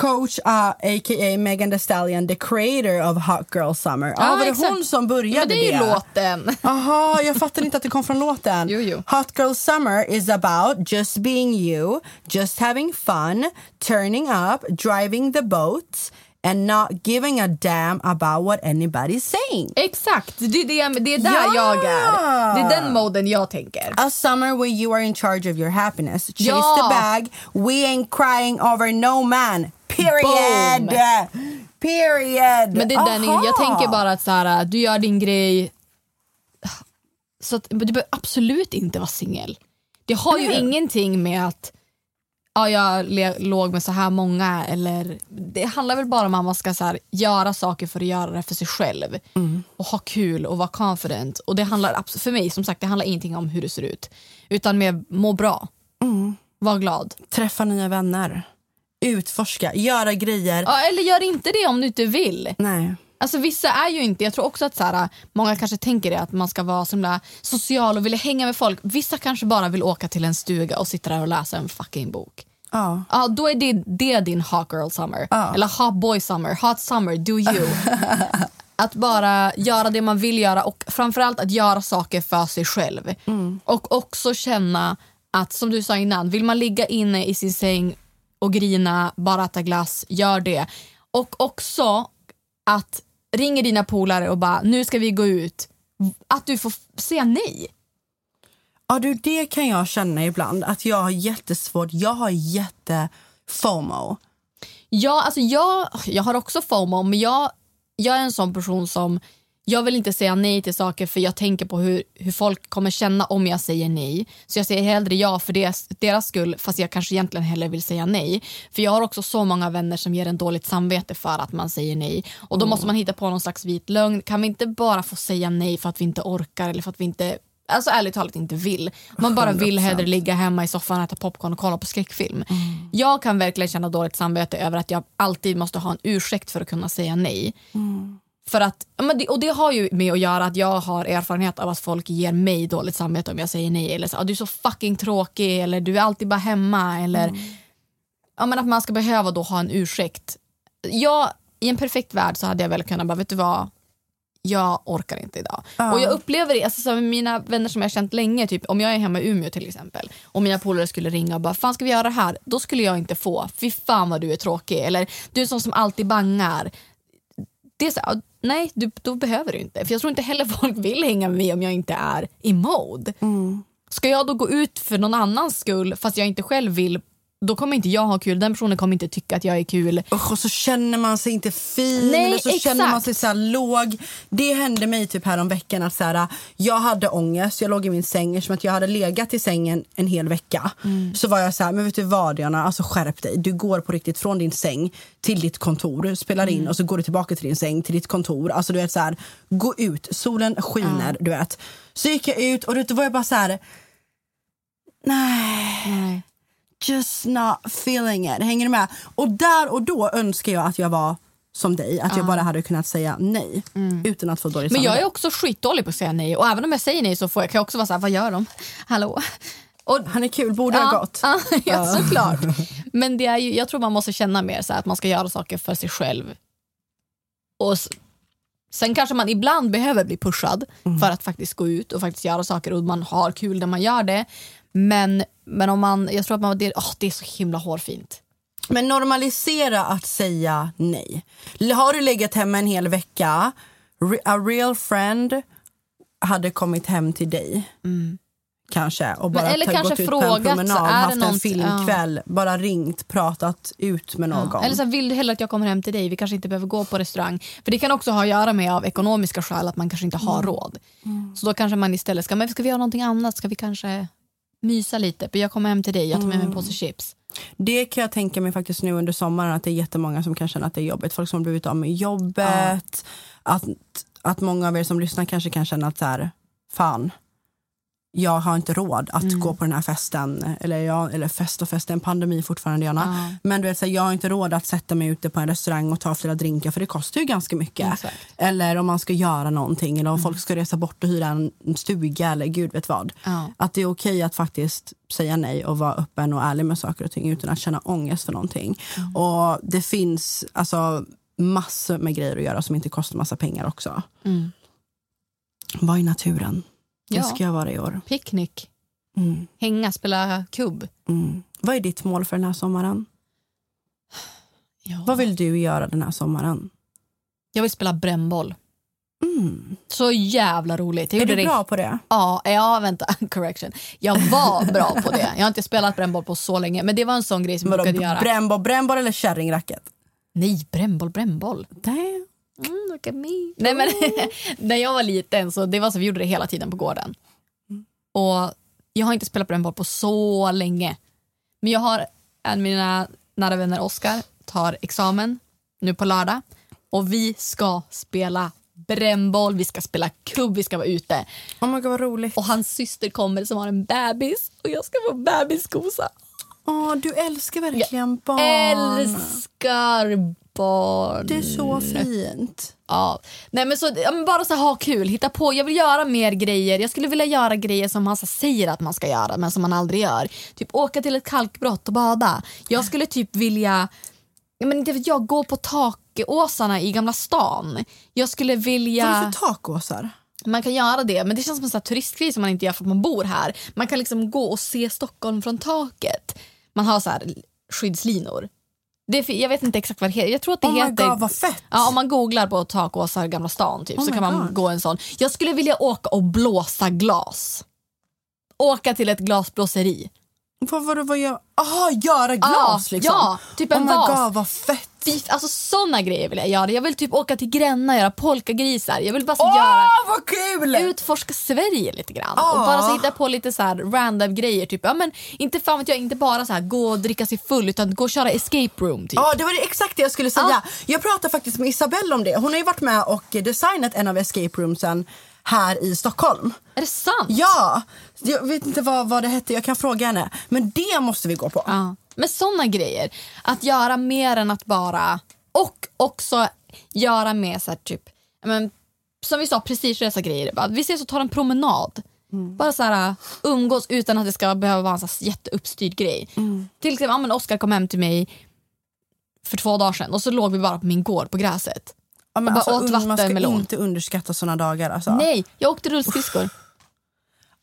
Coach, uh, a.k.a. Megan Thee Stallion, the creator of Hot Girl Summer. Ja, Ja, var det exakt. hon som började Men det är ju låten. Aha, jag fattar inte att det kom från låten. Jo, jo. Hot Girl Summer is about just being you, just having fun, turning up, driving the boat and not giving a damn about what anybody's saying. Exakt, det är, det, det är där Ja! jag är. Det är den moden jag tänker. A summer where you are in charge of your happiness. Chase Ja! the bag. We ain't crying over no man. Period. Period. Men det är den, jag tänker bara att så här, du gör din grej. Så att, du behöver absolut inte vara singel. Det har ju ingenting med att ja, jag låg med så här många. Eller, det handlar väl bara om att man ska så här, göra saker för att göra det för sig själv. Mm. Och ha kul och vara confident. Och det handlar för mig som sagt det handlar ingenting om hur du ser ut. Utan med må bra. Mm. Var glad. Träffa nya vänner. Utforska. Göra grejer. Ja, eller gör inte det om du inte vill. Nej. Alltså vissa är ju inte, jag tror också att så här, många kanske tänker det att man ska vara så social och vilja hänga med folk. Vissa kanske bara vill åka till en stuga och sitta där och läsa en fucking bok. Ja. Ja, då är det, det din hot girl summer. Ja. Eller hot boy summer, hot summer, do you. [laughs] att bara göra det man vill göra och framförallt att göra saker för sig själv. Och också känna att, som du sa innan, vill man ligga inne i sin säng och grina, bara äta glass, gör det. Och också att ringer dina polare och bara nu ska vi gå ut, att du får säga nej. Ja, du, det kan jag känna ibland. Att jag har jättesvårt. Jag har jätte FOMO. Ja, alltså jag, jag har också FOMO men jag, jag är en sån person som jag vill inte säga nej till saker för jag tänker på hur, hur folk kommer känna om jag säger nej. Så jag säger hellre ja för deras, deras skull fast jag kanske egentligen hellre vill säga nej. För jag har också så många vänner som ger en dåligt samvete för att man säger nej. Och då måste man hitta på någon slags vit lögn. Kan vi inte bara få säga nej för att vi inte orkar eller för att vi inte Alltså ärligt talat inte vill. Man bara vill 100%. hellre ligga hemma i soffan, äta popcorn och kolla på skräckfilm. Jag kan verkligen känna dåligt samvete över att jag alltid måste ha en ursäkt för att kunna säga nej. För att, ja, och det har ju med att göra att jag har erfarenhet av att folk ger mig dåligt samvete om jag säger nej. Eller så, "Ah, du är så fucking tråkig eller du är alltid bara hemma. Eller ja, men att man ska behöva då ha en ursäkt. Jag, I en perfekt värld så hade jag väl kunnat bara, vet du vad? Jag orkar inte idag. Ja. Och jag upplever det, alltså, så med mina vänner som jag har känt länge, typ, om jag är hemma i Umeå till exempel och mina polare skulle ringa och bara fan ska vi göra det här? Då skulle jag inte få, fy fan vad du är tråkig. Eller du är sån som alltid bangar. Det är så, nej du, då behöver du inte. För jag tror inte heller folk vill hänga med mig om jag inte är i mode. Ska jag då gå ut för någon annans skull fast jag inte själv vill då kommer inte jag ha kul, den personen kommer inte tycka att jag är kul. Och så känner man sig inte fin Nej, eller så exakt. känner man sig så låg. Det hände mig typ här om veckan att så här, jag hade ångest, jag låg i min säng eftersom att jag hade legat i sängen en hel vecka. Så var jag så här, men vet du vad Diana, alltså skärp dig. Du går på riktigt från din säng till ditt kontor, spelar in och så går du tillbaka till din säng, till ditt kontor. Alltså du vet så här, gå ut, solen skiner, du vet. Så gick jag ut och då var jag bara så här, nej. Just not feeling it. Hänger du med? Och där och då önskar jag att jag var som dig. Att jag bara hade kunnat säga nej utan att få dåligt Men jag är också skitdålig på att säga nej och även om jag säger nej så får jag, kan jag också vara så här, vad gör de? Hallå? Och, Han är kul, borde ha gått. [laughs] Ja, ja, såklart. [laughs] Men det är ju, jag tror man måste känna mer så här, att man ska göra saker för sig själv. Och Sen kanske man ibland behöver bli pushad för att faktiskt gå ut och faktiskt göra saker och man har kul när man gör det. Men, men om man, jag tror att man, det, åh, det är så himla hårfint. Men normalisera att säga nej. Har du legat hemma en hel vecka, a real friend hade kommit hem till dig. Kanske. Och bara eller ta- kanske gått ut på en promenad, haft en något- filmkväll, bara ringt, pratat ut med någon. Ja. Eller så här, vill du hellre att jag kommer hem till dig? Vi kanske inte behöver gå på restaurang. För det kan också ha att göra med av ekonomiska skäl att man kanske inte har råd. Så då kanske man istället ska, men ska vi göra någonting annat? Ska vi kanske mysa lite? För jag kommer hem till dig, jag tar med mig en påse chips. Det kan jag tänka mig faktiskt nu under sommaren att det är jättemånga som kan känna att det är jobbigt. Folk som har blivit av med jobbet. Att, att många av er som lyssnar kanske kan känna att så här, fan, jag har inte råd att gå på den här festen. Eller, jag, eller fest och fest, är en pandemi fortfarande Jana. Men du vet, så här, jag har inte råd att sätta mig ute på en restaurang och ta flera drinkar för det kostar ju ganska mycket. Exakt. Eller om man ska göra någonting eller om folk ska resa bort och hyra en stuga eller gud vet vad. Att det är okej att faktiskt säga nej och vara öppen och ärlig med saker och ting utan att känna ångest för någonting. Och det finns alltså massor med grejer att göra som inte kostar massa pengar också. Mm. Var i naturen. Det Ja. ska jag vara i år. Picknick, Mm. hänga, spela kubb. Mm. Vad är ditt mål för den här sommaren? Ja. Vad vill du göra den här sommaren? Jag vill spela brännboll. Mm. Så jävla roligt. Jag Är du det- bra på det? Ja, ja, vänta. [laughs] Correction. Jag var bra på det. Jag har inte spelat brännboll på så länge. Men det var en sån grej som jag brukade göra. brännboll, brännboll eller kärringracket? Nej, brännboll, brännboll. Damn. Mm, look at me. Nej, men, [laughs] när jag var liten så det var så vi gjorde det hela tiden på gården. Och Jag har inte spelat brännboll på så länge. Men jag har en av mina nära vänner, Oskar, tar examen nu på lördag. Och vi ska spela brännboll, vi ska spela kubb, vi ska vara ute. Oh my God, vad roligt. Och hans syster kommer som har en bebis och jag ska få bebiskosa. Åh, du älskar verkligen barn. Älskar barn. Det är så fint. Ja. Nej, men så, ja, men bara så här, ha kul, hitta på. Jag vill göra mer grejer. Jag skulle vilja göra grejer som man så säger att man ska göra men som man aldrig gör. Typ åka till ett kalkbrott och bada. Jag skulle typ vilja ja, men inte vet jag, gå på takåsarna i Gamla stan. Jag skulle vilja... Vad är det för takåsar? Man kan göra det, men det känns som en sån turistgrej som man inte gör för att man bor här. Man kan liksom gå och se Stockholm från taket. Man har så här skyddslinor. Det, jag vet inte exakt vad det heter. Jag tror att det Oh heter... God, vad fett. Ja, om man googlar på takåsar Gamla stan typ, Oh så kan man God. gå en sån. Jag skulle vilja åka och blåsa glas. Åka till ett glasblåseri. Vad, vad, vad gör... Aha, göra glas Ja, liksom? ja, typ en oh vas. God, vad fett. Fy- Alltså såna grejer vill jag göra. Jag vill typ åka till Gränna och göra polkagrisar. Jag vill bara så Åh, göra, vad kul! utforska Sverige lite grann. Ja. Och bara så hitta på lite så random grejer. Typ. Ja, men inte fan vet jag, inte bara så här, gå och dricka sig full utan gå och köra escape room. Typ. Ja, det var det exakt det jag skulle säga. Ja. Jag pratade faktiskt med Isabelle om det. Hon har ju varit med och designat en av escape roomsen här i Stockholm. Är det sant? Ja! Jag vet inte vad, vad det hette, jag kan fråga henne. Men det måste vi gå på. Ja. Men såna grejer. Att göra mer än att bara... Och också göra med så här, typ... Men, som vi sa, prestigelösa grejer. Bara, vi ses och tar en promenad. Bara så här, umgås utan att det ska behöva vara en så jätteuppstyrd grej. Till exempel, ja, men Oskar kom hem till mig för två dagar sedan och så låg vi bara på min gård på gräset. Ja, men Och bara alltså, åt un- man ska vattenmelon. inte underskatta såna dagar. Alltså. Nej, jag åkte rullskridskor.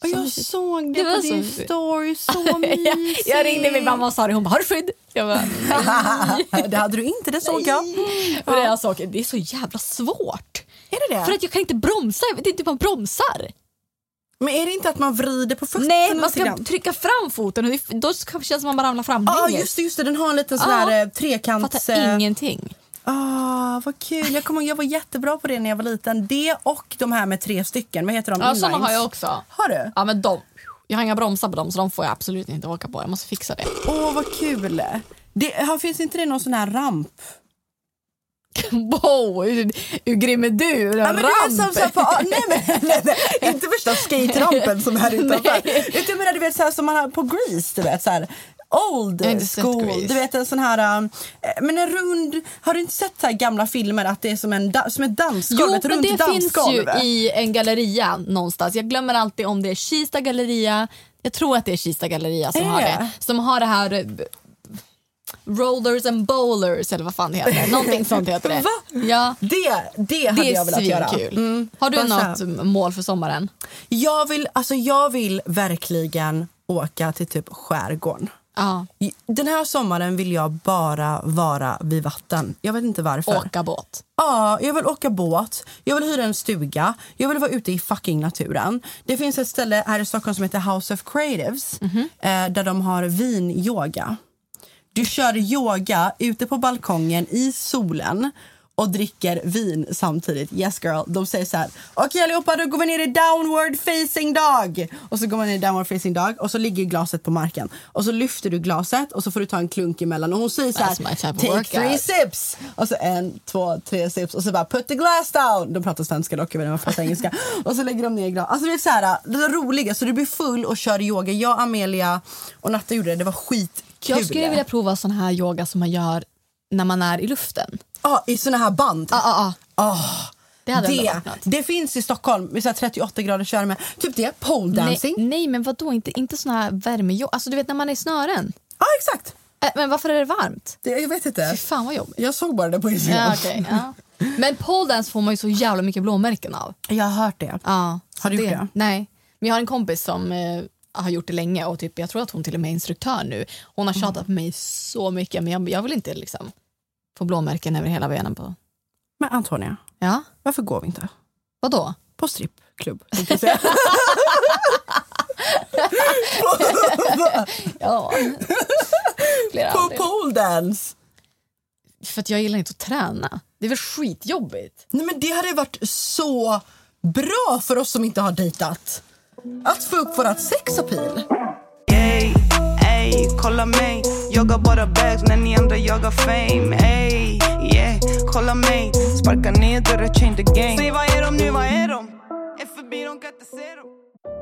Och jag såg det, Det på din så- story, så [laughs] jag, mysigt. jag ringde min mamma och sa det, hon bara har du skydd? Jag bara, [laughs] det hade du inte, det såg jag. Och det, jag såg, det är så jävla svårt. Är det det? För att jag kan inte bromsa, jag vet inte hur man bromsar. Men är det inte att man vrider på fötterna Nej, man ska trycka fram foten och då känns det som att man ramlar fram. Ja, just det, just det. Den har en liten sån Ja. här eh, trekants... Fattar eh, ingenting. Ah, vad kul. Jag, kommer, jag var jättebra på det när jag var liten. Det och de här med tre stycken. Vad heter de? Ja, såna har jag också. Har du? Ja, men de. Jag har inga bromsar på dem så de får jag absolut inte åka på. Jag måste fixa det. Åh, vad kul. Det, här, finns inte det någon sån här ramp? [laughs] Wow, hur, hur grym är du? En Ja, men du som, ramp? så på, ah, [laughs] nej, men, nej, nej, inte värsta skate-rampen som är utanför. Utan jag menar, du vet, så här, som man har på Grease, du vet så här. Old school, du vet en sån här, äh, men en rund, har du inte sett så här gamla filmer att det är som, en, da, som ett dansgolv, Jo, ett men det finns dansgolv? ju i en galleria någonstans. Jag glömmer alltid om det är Kista galleria. Jag tror att det är Kista galleria som Är har det? Som har det här eh, Rollers and bowlers eller vad fan det heter. Någonting [laughs] sånt heter det. Va? Ja. Det, det hade Det jag velat göra. Mm. Har du något mål för sommaren? Jag vill, alltså jag vill verkligen åka till typ skärgården. Ja. Den här sommaren vill jag bara vara vid vatten. Jag vet inte varför. Åka båt. Ja, jag vill åka båt, jag vill hyra en stuga, jag vill vara ute i fucking naturen. Det finns ett ställe här i Stockholm som heter House of Creatives Mhm. eh, där de har vinyoga. Du kör yoga ute på balkongen i solen och dricker vin samtidigt. Yes girl. De säger så här. Okej allihopa, då går vi ner i downward facing dog. Och så går man ner i downward facing dog och så ligger glaset på marken. Och så lyfter du glaset och så får du ta en klunk emellan. Och hon säger så här. Take workout." three sips. Och så en, två, tre sips. Och så bara put the glass down. De pratar svenska dock, jag vet inte jag fattar engelska. [laughs] Och så lägger de ner glas. Alltså det är så här, det är roliga. Så du blir full och kör yoga. Jag, Amelia och Natta gjorde det. Det var skitkul. Jag skulle vilja prova sån här yoga som man gör när man är i luften. Ja, i såna här band. Ja, ja, ja. Ah, Det hade det, det finns i Stockholm, så här 38 graders värme. Typ det, pole dancing. Nej, nej, men vadå? Inte, inte sån här värmeyoga. Alltså du vet när man är i snören. Ja, exakt. Äh, men varför är det varmt? Det, jag vet inte. Fy fan vad jobbigt. Jag såg bara det på Instagram. Ja, okej, ja. Men pole dance får man ju så jävla mycket blåmärken av. Jag har hört det. Ja, Har du det, gjort det? Nej. Men jag har en kompis som eh, har gjort det länge och typ, jag tror att hon till och med är instruktör nu. Hon har Mm. tjatat på mig så mycket men jag, jag vill inte liksom få blåmärken över hela benen på. Men Antonia, Ja, varför går vi inte? vadå? På strippklubb. [laughs] Ja. Flera på anledningar. pole dance. För att jag gillar inte att träna. Det är väl skitjobbigt. Nej, men det hade varit så bra för oss som inte har dejtat. Att få upp vårat sexappeal. Kolla mig Jagar bara bags när ni andra jagar fame Ey, yeah, kolla mig Sparka ner dörrar, change the game Säg vad är de nu, vad är de? Är förbi, de kan inte se dem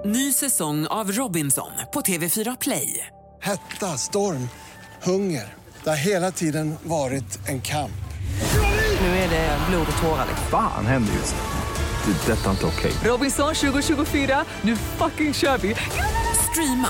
Ny säsong av Robinson på TV4 Play. Hetta, storm, hunger. Det har hela tiden varit en kamp. Nu är det blod och tårar. Fan händer just nu. Det. är Detta är inte okej. Robinson 2024, nu fucking kör vi! Streama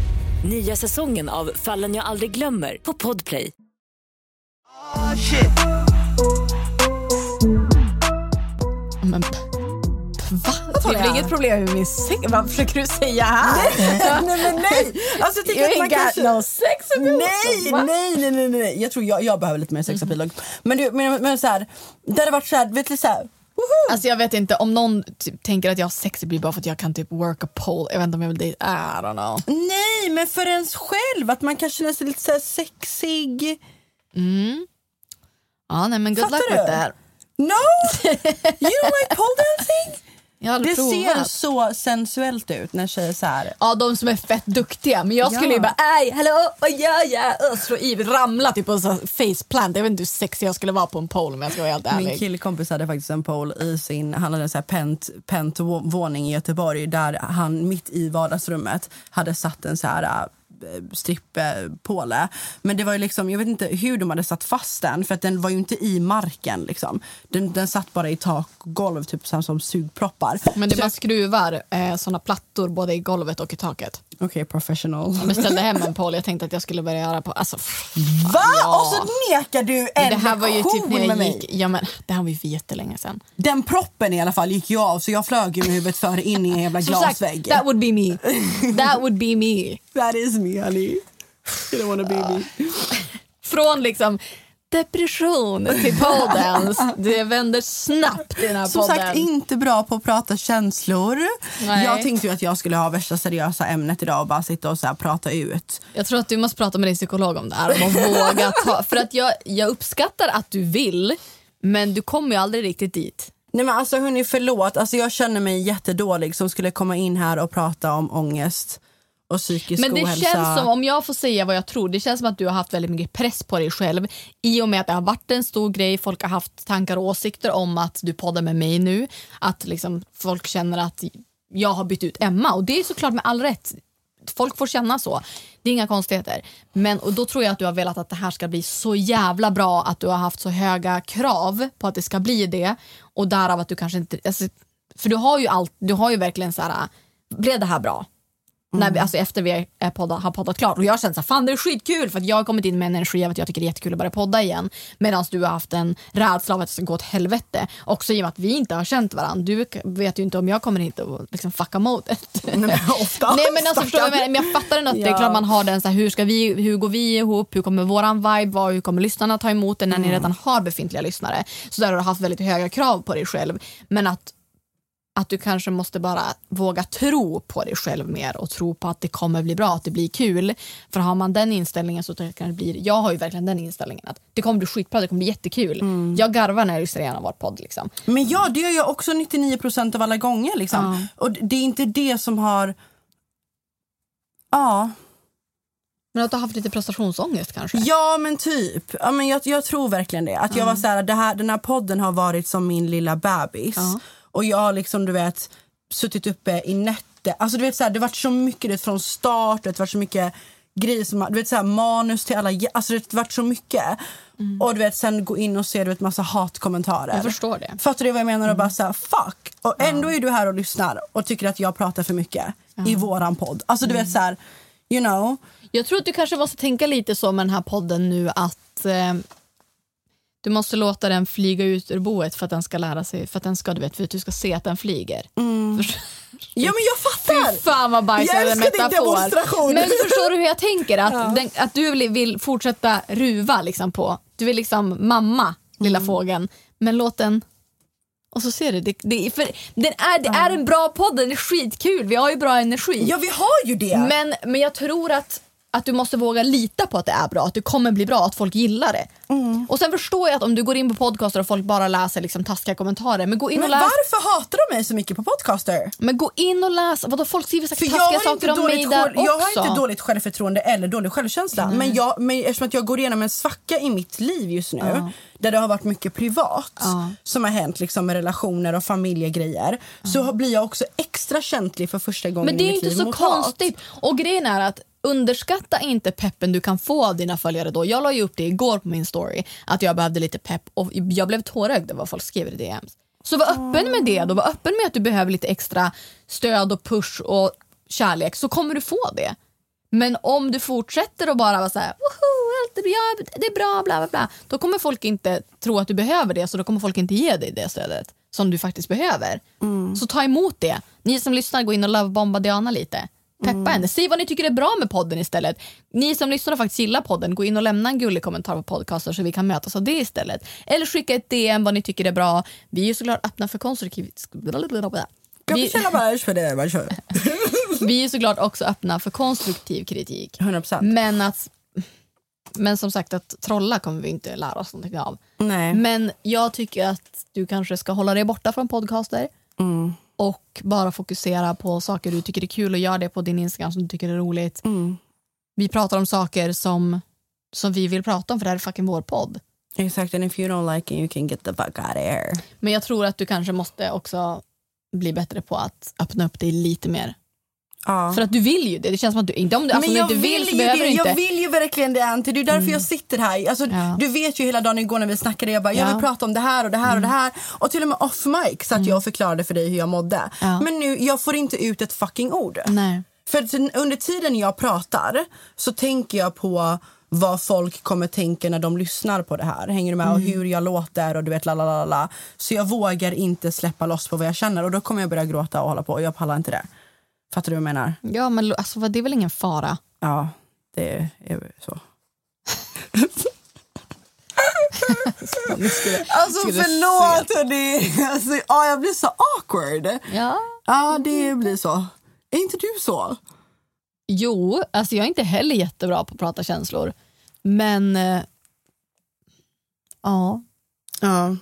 Nya säsongen av Fallen jag aldrig glömmer på Podplay. Oh, shit. Men, va? Det är väl inget problem med min sex? Vad försöker du säga här? nej [laughs] men nej! Alltså, jag tycker You att man ain't got kanske... no sex appeal. Nej, nej, nej, nej, nej. Jag tror jag, jag behöver lite mer sexappeal. Men, du, men, men så här, det hade varit så här, vet du så här! Alltså jag vet inte, om någon typ, tänker att jag har sex blir bara för att jag kan typ work a pole. Jag vet inte om jag vill dejta, I don't know. Nej, men för ens själv, att man kan känna sig lite så sexig. Ja, nej men good Fattar luck du? with that. No! You don't like pole dancing? [laughs] Det aldrig ser provat. så sensuellt ut när tjejer så här. Ja, de som är fett duktiga. Men jag skulle Ja. ju bara, ej, hallå, vad gör jag? Slå i, ramla typ på en faceplant. Jag vet inte hur sexig jag skulle vara på en pole om jag ska vara helt ärlig. Min killkompis hade faktiskt en pole i sin, han hade en så här pent, pent vå- våning i Göteborg där han mitt i vardagsrummet hade satt en så här äh, strippåle. Men det var ju liksom, jag vet inte hur de hade satt fast den för att den var ju inte i marken liksom. Den, den satt bara i tak och golv typ som sugproppar. Men det Så man jag- skruvar eh, såna plattor både i golvet och i taket. Okej, professional. Jag beställde hem en pole, jag tänkte att jag skulle börja göra på... Alltså, Va? Ja. Och så nekar du en det här var ju typ när jag gick... Ja, men, det här var ju för jättelänge sedan. Den proppen i alla fall gick ju av så jag flög med huvudet före in i en jävla glasvägg. that would be me. [laughs] That would be me. That is me honey. You don't wanna be me. Från liksom depression till podden. [laughs] Det vänder snabbt i den här Som podden. sagt, inte bra på att prata känslor. Nej. Jag tänkte ju att jag skulle ha värsta seriösa ämnet idag och bara sitta och så här prata ut. Jag tror att du måste prata med din psykolog om det här. Om våga ta, för att jag, jag uppskattar att du vill, men du kommer ju aldrig riktigt dit. Nej men alltså hörni, förlåt. Alltså, jag känner mig jättedålig som skulle komma in här och prata om ångest och psykisk Men det ohälsa. känns som, om jag får säga vad jag tror, det känns som att du har haft väldigt mycket press på dig själv i och med att det har varit en stor grej, folk har haft tankar och åsikter om att du poddar med mig nu, att liksom folk känner att jag har bytt ut Emma och det är såklart med all rätt. Folk får känna så. Det är inga konstigheter. Men och då tror jag att du har velat att det här ska bli så jävla bra att du har haft så höga krav på att det ska bli det och därav att du kanske inte... Alltså, för du har ju, allt, du har ju verkligen så här, blev det här bra? När vi, alltså efter vi är podda, har poddat klart. Och jag känner så här, fan det är skitkul för att jag har kommit in med en energi av att jag tycker det är jättekul att börja podda igen. Medan du har haft en rädsla av att det ska gå åt helvete. Också i och med att vi inte har känt varandra. Du vet ju inte om jag kommer hit och liksom fucka modet. [laughs] Ofta. Nej men alltså förstår du? Men jag fattar ändå att det är Ja. klart man har den så här, hur, ska vi, hur går vi ihop, hur kommer våran vibe vara, hur kommer lyssnarna ta emot det när ni redan har befintliga lyssnare. Så där har du haft väldigt höga krav på dig själv. Men att att du kanske måste bara våga tro på dig själv mer och tro på att det kommer bli bra, att det blir kul. För har man den inställningen så kan det bli, jag har ju verkligen den inställningen att det kommer bli skitbra, det kommer bli jättekul. Jag garvar när jag lyssnar igenom vår podd liksom. Men ja, det gör jag också 99% av alla gånger. Liksom. Och det är inte det som har... Ja, Men att du har haft lite prestationsångest kanske? ja men typ. Ja, men jag, jag tror verkligen det. Att jag var så här, det här. Den här podden har varit som min lilla bebis. Och jag har liksom, du vet, suttit uppe i nätter. Alltså, du vet, så här, det har varit så mycket vet, från start. Det har varit så mycket grejer som, du vet, så här, manus till alla. Alltså, det har varit så mycket. Och du vet, sen gå in och se du vet, massa hatkommentarer. Jag förstår det. Fattar du vad jag menar? Och bara så här, fuck. Och ändå är du här och lyssnar och tycker att jag pratar för mycket i våran podd. Alltså du vet så här, you know. Jag tror att du kanske måste tänka lite så med den här podden nu att eh, du måste låta den flyga ut ur boet för att den ska lära sig, för att den ska, du vet, för att du ska se att den flyger. Förstår- Ja men jag fattar! Fy fan vad bajs Jag är en metafor. Men förstår du hur jag tänker? Att, den, att du vill, vill fortsätta ruva liksom på, du vill liksom mamma lilla Mm. fågeln, men låt den och så ser du, det, det, för den är, det är en bra podd, den är skitkul, vi har ju bra energi. Ja vi har ju det. Men, men jag tror att, att du måste våga lita på att det är bra, att det kommer bli bra, att folk gillar det. Mm. Och sen förstår jag att om du går in på podcaster och folk bara läser liksom taskiga kommentarer, men gå in Men och läs. varför hatar de mig så mycket på podcaster? Men gå in och läs, vadå folk skriver jag taskiga saker om mig där själv, jag har också. inte dåligt självförtroende eller dålig självkänsla. Men, jag, men eftersom att jag går igenom en svacka i mitt liv just nu där det har varit mycket privat som har hänt liksom, med relationer och familjegrejer så blir jag också extra känslig för första gången Men det i är mitt inte liv så mot hat. konstigt. Och grejen är att underskatta inte peppen du kan få av dina följare då. Jag la ju upp det igår på min story att jag behövde lite pepp och jag blev tårögd av vad folk skrev i DMs. Så var öppen med det då, var öppen med att du behöver lite extra stöd och push och kärlek så kommer du få det. Men om du fortsätter att bara vara så här, "Woho, allt är bra, det är bra, bla bla bla. Då kommer folk inte tro att du behöver det så då kommer folk inte ge dig det stödet som du faktiskt behöver. Så ta emot det. Ni som lyssnar, gå in och lovebomba Diana lite. Peppa henne. Säg vad ni tycker är bra med podden istället. Ni som lyssnar och faktiskt gillar podden, gå in och lämna en gullig kommentar på podcaster så vi kan mötas av det istället. Eller skicka ett DM vad ni tycker är bra. Vi är ju såklart öppna för konstruktiv... Vi, vi [laughs] är såklart också öppna för konstruktiv kritik. 100%. Men att men som sagt att trolla kommer vi inte lära oss någonting av. Nej. Men jag tycker att du kanske ska hålla dig borta från podcaster Mm. Och bara fokusera på saker du tycker är kul och gör det på din Instagram som du tycker är roligt. Mm. Vi pratar om saker som, som vi vill prata om för det här är fucking vår podd. Exakt, and if you don't like it you can get the fuck out of here. Men jag tror att du kanske måste också bli bättre på att öppna upp dig lite mer. Ja. För att du vill ju det. Det känns som att du inte, om du, alltså, men jag du vill, vill så ju behöver det. du inte. Mm. Jag vill ju verkligen det Anty. Det är därför jag sitter här. Alltså, Ja. Du vet ju hela dagen igår när vi snackade. Jag bara, jag Ja. vill prata om det här och det här och det här. Och till och med off mic så att jag förklarade för dig hur jag mådde. Mm. Men nu, jag får inte ut ett fucking ord. Nej. För under tiden jag pratar så tänker jag på vad folk kommer tänka när de lyssnar på det här. Hänger du med? Och Mm. hur jag låter och du vet la la la la. Så jag vågar inte släppa loss på vad jag känner och då kommer jag börja gråta och hålla på och jag pallar inte det. Fattar du vad jag menar? Ja men alltså, det är väl ingen fara. Ja, det är så. [laughs] Skulle- Alltså skulle förlåt hörni. Alltså, ja, jag blir så awkward. Ja. Ja, det blir så. Är inte du så? Jo, alltså jag är inte heller jättebra på att prata känslor. Men eh, ja, Ja.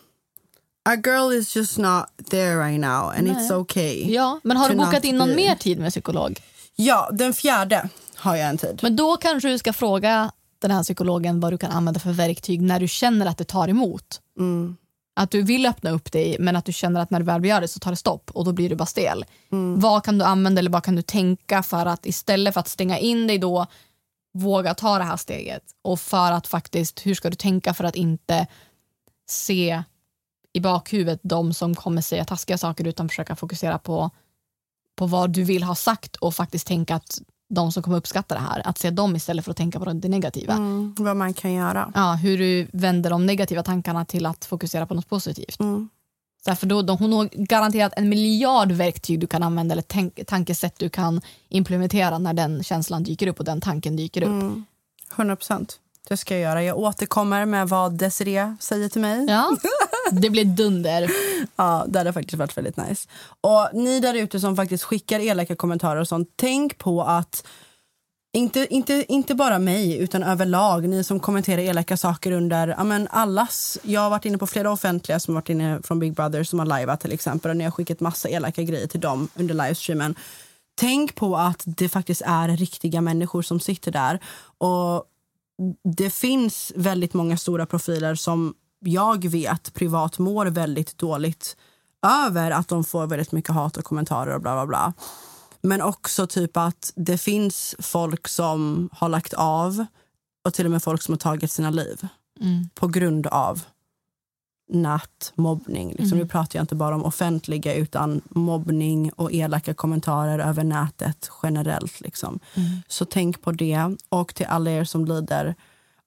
A girl is just not there right now and Nej. it's okay. ja. Men har du bokat in någon be. mer tid med psykolog? Ja, den fjärde har jag en tid. Men då kanske du ska fråga den här psykologen vad du kan använda för verktyg när du känner att det tar emot. Mm. Att du vill öppna upp dig men att du känner att när du väl gör det så tar det stopp och då blir du bara stel. Mm. Vad kan du använda eller vad kan du tänka för att istället för att stänga in dig då våga ta det här steget och för att faktiskt, hur ska du tänka för att inte se i bakhuvudet de som kommer säga taskiga saker utan försöka fokusera på, på vad du vill ha sagt och faktiskt tänka att de som kommer uppskatta det här, att se dem istället för att tänka på det negativa. Mm, vad man kan göra. Ja, hur du vänder de negativa tankarna till att fokusera på något positivt. Mm. Så här, för då, de, hon har garanterat en miljard verktyg du kan använda eller tänk, tankesätt du kan implementera när den känslan dyker upp och den tanken dyker upp. Mm. 100 procent. Det ska jag göra. Jag återkommer med vad Desiree säger till mig. Ja, [laughs] det blir dunder. Ja, det hade faktiskt varit väldigt nice. Och ni där ute som faktiskt skickar elaka kommentarer och sånt, tänk på att inte, inte, inte bara mig, utan överlag, ni som kommenterar elaka saker under ja, men allas... Jag har varit inne på flera offentliga som varit inne från Big Brother som har liveat till exempel och ni har skickat massa elaka grejer till dem under livestreamen. Tänk på att det faktiskt är riktiga människor som sitter där. Och det finns väldigt många stora profiler som jag vet privat mår väldigt dåligt över att de får väldigt mycket hat och kommentarer och bla bla bla. Men också typ att det finns folk som har lagt av och till och med folk som har tagit sina liv Mm. på grund av nätmobbning. Liksom, Mm. Nu pratar jag inte bara om offentliga utan mobbning och elaka kommentarer över nätet generellt. Liksom. Mm. Så tänk på det. Och till alla er som lider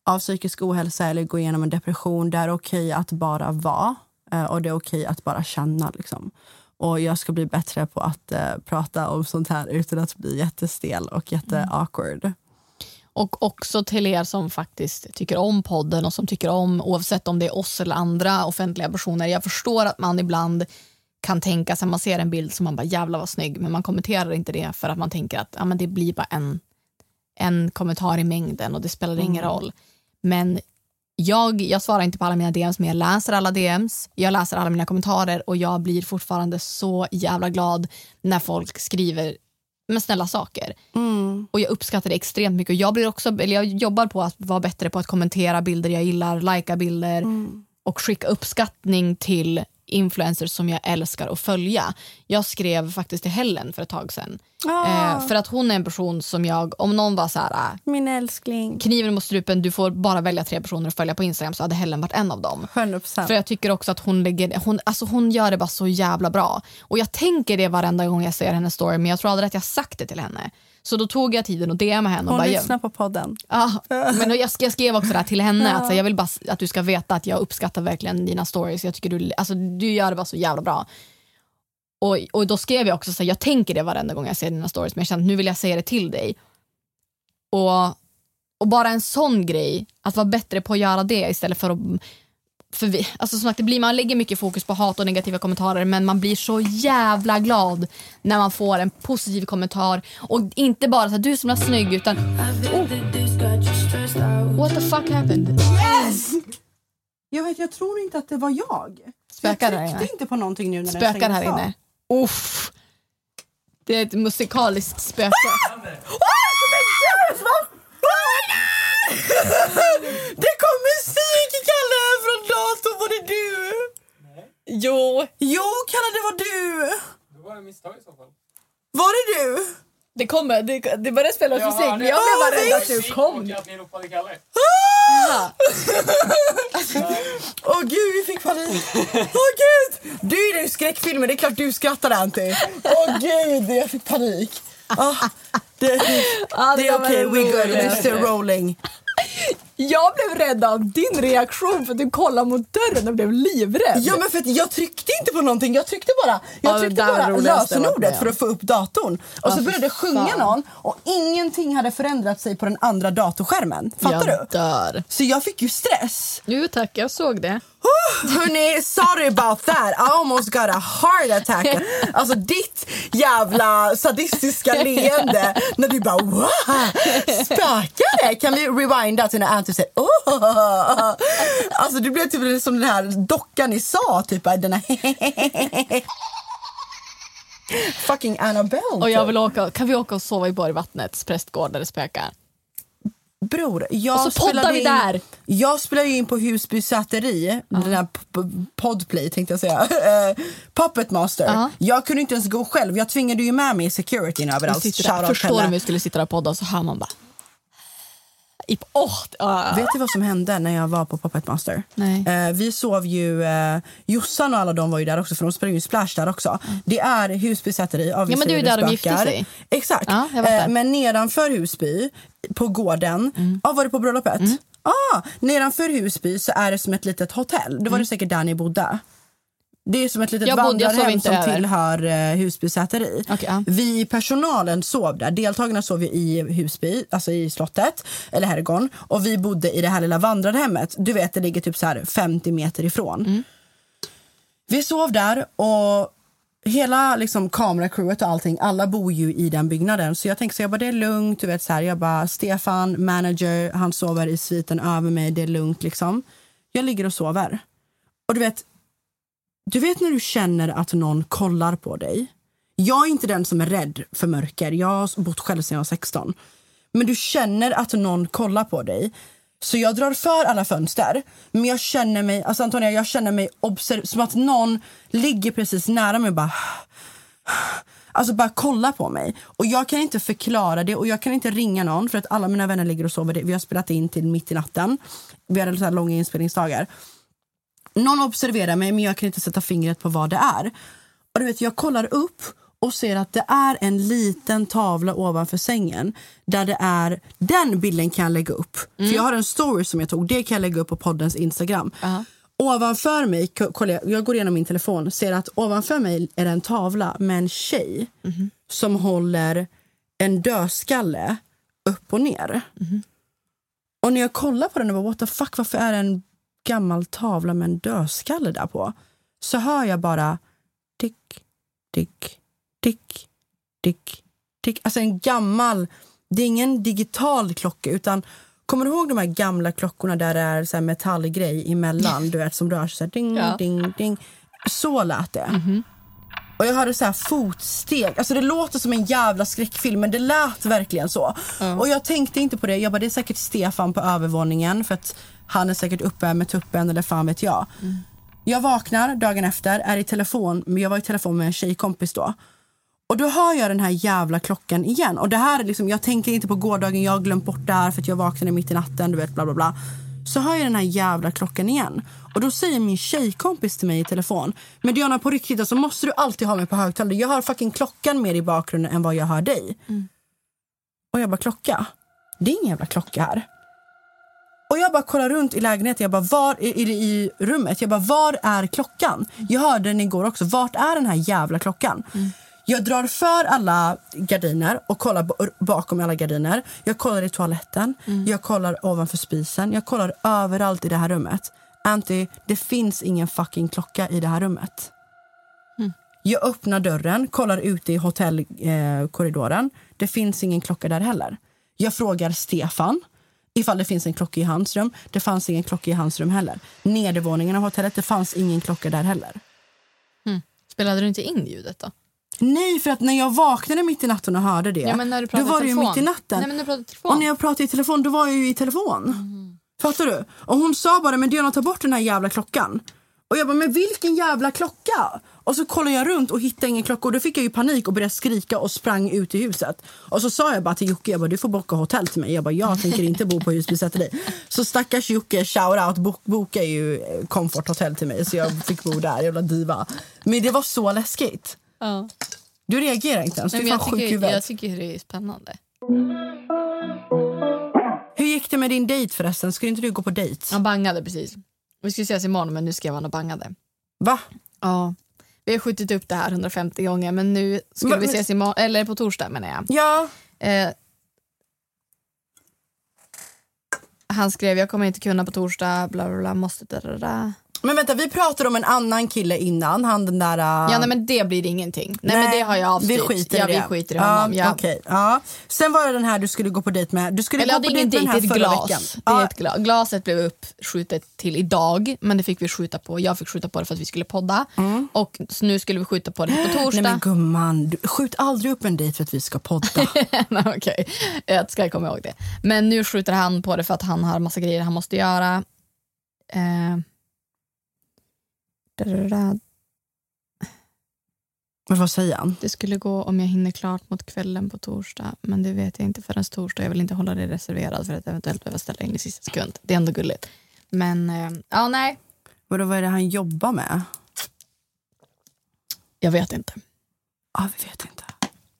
av psykisk ohälsa eller går igenom en depression, det är okej att bara vara eh, och det är okej att bara känna. Liksom. Och jag ska bli bättre på att eh, prata om sånt här utan att bli jättestel och jätte-awkward. Och också till er som faktiskt tycker om podden och som tycker om, oavsett om det är oss eller andra offentliga personer. Jag förstår att man ibland kan tänka sig, man ser en bild som man bara jävlar vad snygg, men man kommenterar inte det för att man tänker att ja, men det blir bara en, en kommentar i mängden och det spelar ingen roll. Men jag, jag svarar inte på alla mina DMs, men jag läser alla DMs, jag läser alla mina kommentarer och jag blir fortfarande så jävla glad när folk skriver med snälla saker. Mm. Och jag uppskattar det extremt mycket. Jag, blir också, eller jag jobbar på att vara bättre på att kommentera bilder jag gillar, likea bilder och skicka uppskattning till influencers som jag älskar att följa. Jag skrev faktiskt till Helen för ett tag sedan. Ah. Eh, för att hon är en person som jag, om någon var så här, äh, Min älskling. kniven mot strupen, du får bara välja tre personer att följa på Instagram så hade Helen varit en av dem. 100%. För jag tycker också att hon, lägger, hon, alltså hon gör det bara så jävla bra. Och jag tänker det varenda gång jag ser hennes story men jag tror aldrig att jag sagt det till henne. Så då tog jag tiden och DMade henne. Och Hon bara, lyssnar på podden. Ja, men jag, jag skrev också det till henne. Att, så jag vill bara att du ska veta att jag uppskattar verkligen dina stories. Jag tycker du, alltså, du gör det bara så jävla bra. Och, och då skrev jag också så här, jag tänker det varenda gång jag ser dina stories men jag känner att nu vill jag säga det till dig. Och, och bara en sån grej, att vara bättre på att göra det istället för att för vi, alltså som sagt, det blir, man lägger mycket fokus på hat och negativa kommentarer men man blir så jävla glad när man får en positiv kommentar. Och inte bara så här, du som är snygg utan oh, what the fuck happened? Yes! Jag vet, jag tror inte att det var jag. Spökar jag tryckte inte på någonting nu när Spökar här inne. Uff. Det är ett musikaliskt spöke. Det kom musik, Kalle, från datorn. Var det du? Jo. Jo, Kalle, det var du. Det var ett misstag i så fall. Var det du? Det kommer, det, det börjar spelas musik men jag blev bara rädd att du kom. Och att ni ropade Kalle. Åh gud, vi fick panik. Åh gud! Du är ju skräckfilmer, det är klart du skrattar Anty. Åh gud, jag fick panik. Ah, det, [laughs] Ja, det är okej, det we good, still rolling. Jag blev rädd av din reaktion för att du kollade mot dörren och blev livrädd. Ja men för att jag tryckte inte på någonting, jag tryckte bara, jag Ja, tryckte var bara lösenordet för att få upp datorn. Och Ja, så fy började sjunga fan. någon och ingenting hade förändrat sig på den andra datorskärmen. Fattar jag du? dör. Så jag fick ju stress. Jo tack, jag såg det. Oh, hörni, sorry about that. I almost got a heart attack. [laughs] Alltså ditt jävla sadistiska leende när du bara wow, det? Kan vi rewinda till när Anty säger oh. Alltså du blev typ som den här dockan ni sa, typ den här Fucking Annabelle. Och jag typ. vill åka, kan vi åka och sova i Borgvattnets prästgård där det spökar? Bror, jag Och så poddar vi in, där. Jag spelade ju in på Husby säteri, den här p- p- podplay tänkte jag säga, [laughs] Eh, Puppet Master. Ja. Jag kunde inte ens gå själv, jag tvingade ju med mig securityn överallt. där. Förstår du om vi skulle sitta där och podda så hör man bara... I, oh, ah. Vet du vad som hände när jag var på Puppet Master? Nej. Eh, vi sov ju, eh, Jossan och alla de var ju där också för de spelade ju Splash där också. Det är Husby säteri av Ja, men det är ju där de spökar. gifte sig. Exakt. Ja, Eh, det. Mm. men nedanför Husby, på gården, ah, var det på bröllopet? Ah, nedanför Husby så är det som ett litet hotell. Då var det säkert där ni bodde. Det är som ett litet. Jag vandrarhem som över. tillhör eh, Husby säteri. Okej, ja. Vi i personalen sov där. Deltagarna sov i Husby, alltså i slottet, eller herrgården. Och vi bodde i det här lilla vandrarhemmet. Du vet, det ligger typ så här 50 meter ifrån. Mm. Vi sov där och hela liksom, kameracrewet och allting, alla bor ju i den byggnaden. Så jag tänkte så jag bara, det är lugnt. Du vet, så här, jag bara, Stefan, manager, han sover i sviten över mig. Det är lugnt liksom. Jag ligger och sover. Och du vet, du vet när du känner att någon kollar på dig. Jag är inte den som är rädd för mörker. Jag har bott själv sedan jag var 16. Men du känner att någon kollar på dig. Så jag drar för alla fönster. Men jag känner mig, alltså Antonia, jag känner mig observ- som att någon ligger precis nära mig och bara Alltså bara kolla på mig. Och jag kan inte förklara det och jag kan inte ringa någon för att alla mina vänner ligger och sover. Vi har spelat in till mitt i natten. Vi hade så här långa inspelningsdagar. Någon observerar mig men jag kan inte sätta fingret på vad det är. Och du vet, jag kollar upp och ser att det är en liten tavla ovanför sängen där det är, den bilden kan jag lägga upp. För jag har en story som jag tog, det kan jag lägga upp på poddens Instagram. Ovanför mig, ko- kolla, jag går igenom min telefon, ser att ovanför mig är det en tavla med en tjej som håller en dödskalle upp och ner. Och när jag kollar på den och bara, what the fuck, varför är det en gammal tavla med en dödskalle där på? Så hör jag bara tick, tick, tick, tick, tick. Alltså en gammal, det är ingen digital klocka utan Kommer du ihåg de här gamla klockorna där det är så här metallgrej emellan, [laughs] du vet som rör sig ding, Ja. ding, ding. Så lät det. Och jag hörde så här fotsteg. Alltså det låter som en jävla skräckfilm men det lät verkligen så. Och jag tänkte inte på det. Jag bara, det är säkert Stefan på övervåningen för att han är säkert uppe med tuppen eller fan vet jag. Jag vaknar dagen efter, är i telefon, men jag var i telefon med en tjejkompis då. Och då hör jag den här jävla klockan igen. Och det här är liksom, jag tänker inte på gårdagen, jag har glömt bort det här för att jag vaknade mitt i natten, du vet bla bla bla. Så hör jag den här jävla klockan igen. Och då säger min tjejkompis till mig i telefon. Men Diana på riktigt alltså måste du alltid ha mig på högtalare. Jag hör fucking klockan mer i bakgrunden än vad jag hör dig. Och jag bara klocka? Det är ingen jävla klocka här. Och jag bara kollar runt i lägenheten, jag bara var i, i, i rummet, jag bara var är klockan? Jag hörde den igår också, vart är den här jävla klockan? Jag drar för alla gardiner och kollar bakom alla gardiner. Jag kollar i toaletten, jag kollar ovanför spisen, jag kollar överallt i det här rummet. Anty, det finns ingen fucking klocka i det här rummet. Jag öppnar dörren, kollar ut i hotellkorridoren. Eh, det finns ingen klocka där heller. Jag frågar Stefan ifall det finns en klocka i hans rum. Det fanns ingen klocka i hans rum heller. Nedervåningen av hotellet, det fanns ingen klocka där heller. Spelade du inte in ljudet då? Nej, för att när jag vaknade mitt i natten och hörde det, Ja, då var det ju mitt i natten. Nej, men när du pratade telefon. Och när jag pratade i telefon, då var jag ju i telefon. Fattar du? Och hon sa bara, men Diana ta bort den här jävla klockan. Och jag bara, men vilken jävla klocka? Och så kollade jag runt och hittade ingen klocka och då fick jag ju panik och började skrika och sprang ut i huset. Och så sa jag bara till Jocke, jag bara, du får boka hotell till mig. Jag bara, jag tänker inte bo på Husby Säteri. Så stackars Jocke, shout out, bok, boka ju eh, Comfort Hotel till mig. Så jag fick bo där, jävla diva. Men det var så läskigt. Ja. Du reagerar inte ens, du men är jag, fan sjuk i huvudet. jag tycker det är spännande. Gick det med din dejt förresten? Skulle inte du gå på dejt? Jag bangade precis. Vi skulle ses imorgon men nu skrev han och bangade. Va? Ja. Vi har skjutit upp det här 150 gånger men nu skulle Men- vi men- ses imorgon, eller på torsdag menar jag. Ja. Eh, han skrev jag kommer inte kunna på torsdag, bla bla bla, måste da, da, da. Men vänta, vi pratade om en annan kille innan, han den där... uh, Ja nej, men det blir ingenting. Nej, men det har jag avstyrt. Vi skiter ja, i det. vi skiter i honom. Ja, ja. okej, ja. Sen var det den här du skulle gå på dejt med. Du skulle Eller ja, gå det på är dejt med den är här ett förra glas. veckan. Det är Ja, ett glas. Glaset blev uppskjutet till idag men det fick vi skjuta på. Jag fick skjuta på det för att vi skulle podda. Och så nu skulle vi skjuta på det på torsdag. Mm. Nej men gumman, du, skjut aldrig upp en dejt för att vi ska podda. [laughs] Nej, Okej, jag ska komma ihåg det. Men nu skjuter han på det för att han har massa grejer han måste göra. Eh. Men vad säger han? Det skulle gå om jag hinner klart mot kvällen på torsdag men det vet jag inte förrän torsdag. Jag vill inte hålla det reserverat för att eventuellt behöva ställa in i sista sekund. Det är ändå gulligt. Men eh, ja, nej, Vadå, vad är det han jobbar med? jag vet inte. Ja, vi vet inte.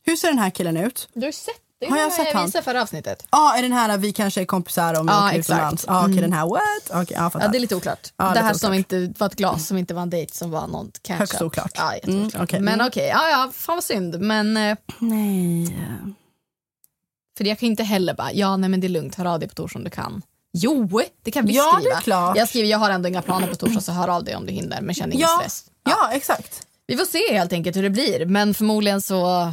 Hur ser den här killen ut? Du har sett det? Har jag jag visade förra avsnittet. Ja, är den här vi kanske är kompisar om vi Ja, åker utomlands? Ja, okej, Mm. den här what? Okej, ja, fattar. Ja, det är lite oklart. Ja, det lite här som oklart. inte var ett glas som inte var en dejt som var något catch Högst oklart. Ja, jätteoklart. Mm, okej. Men Mm. okej, ja, ja, fan vad synd. Men eh, Nej. för jag kan inte heller bara, ja nej men det är lugnt, hör av dig på torsdag om du kan. Jo, det kan vi Ja, det skriva. är klart. Jag skriver, jag har ändå inga planer på torsdag så hör av dig om du hinner men känn ingen Ja, stress. ja, exakt. Vi får se helt enkelt hur det blir men förmodligen så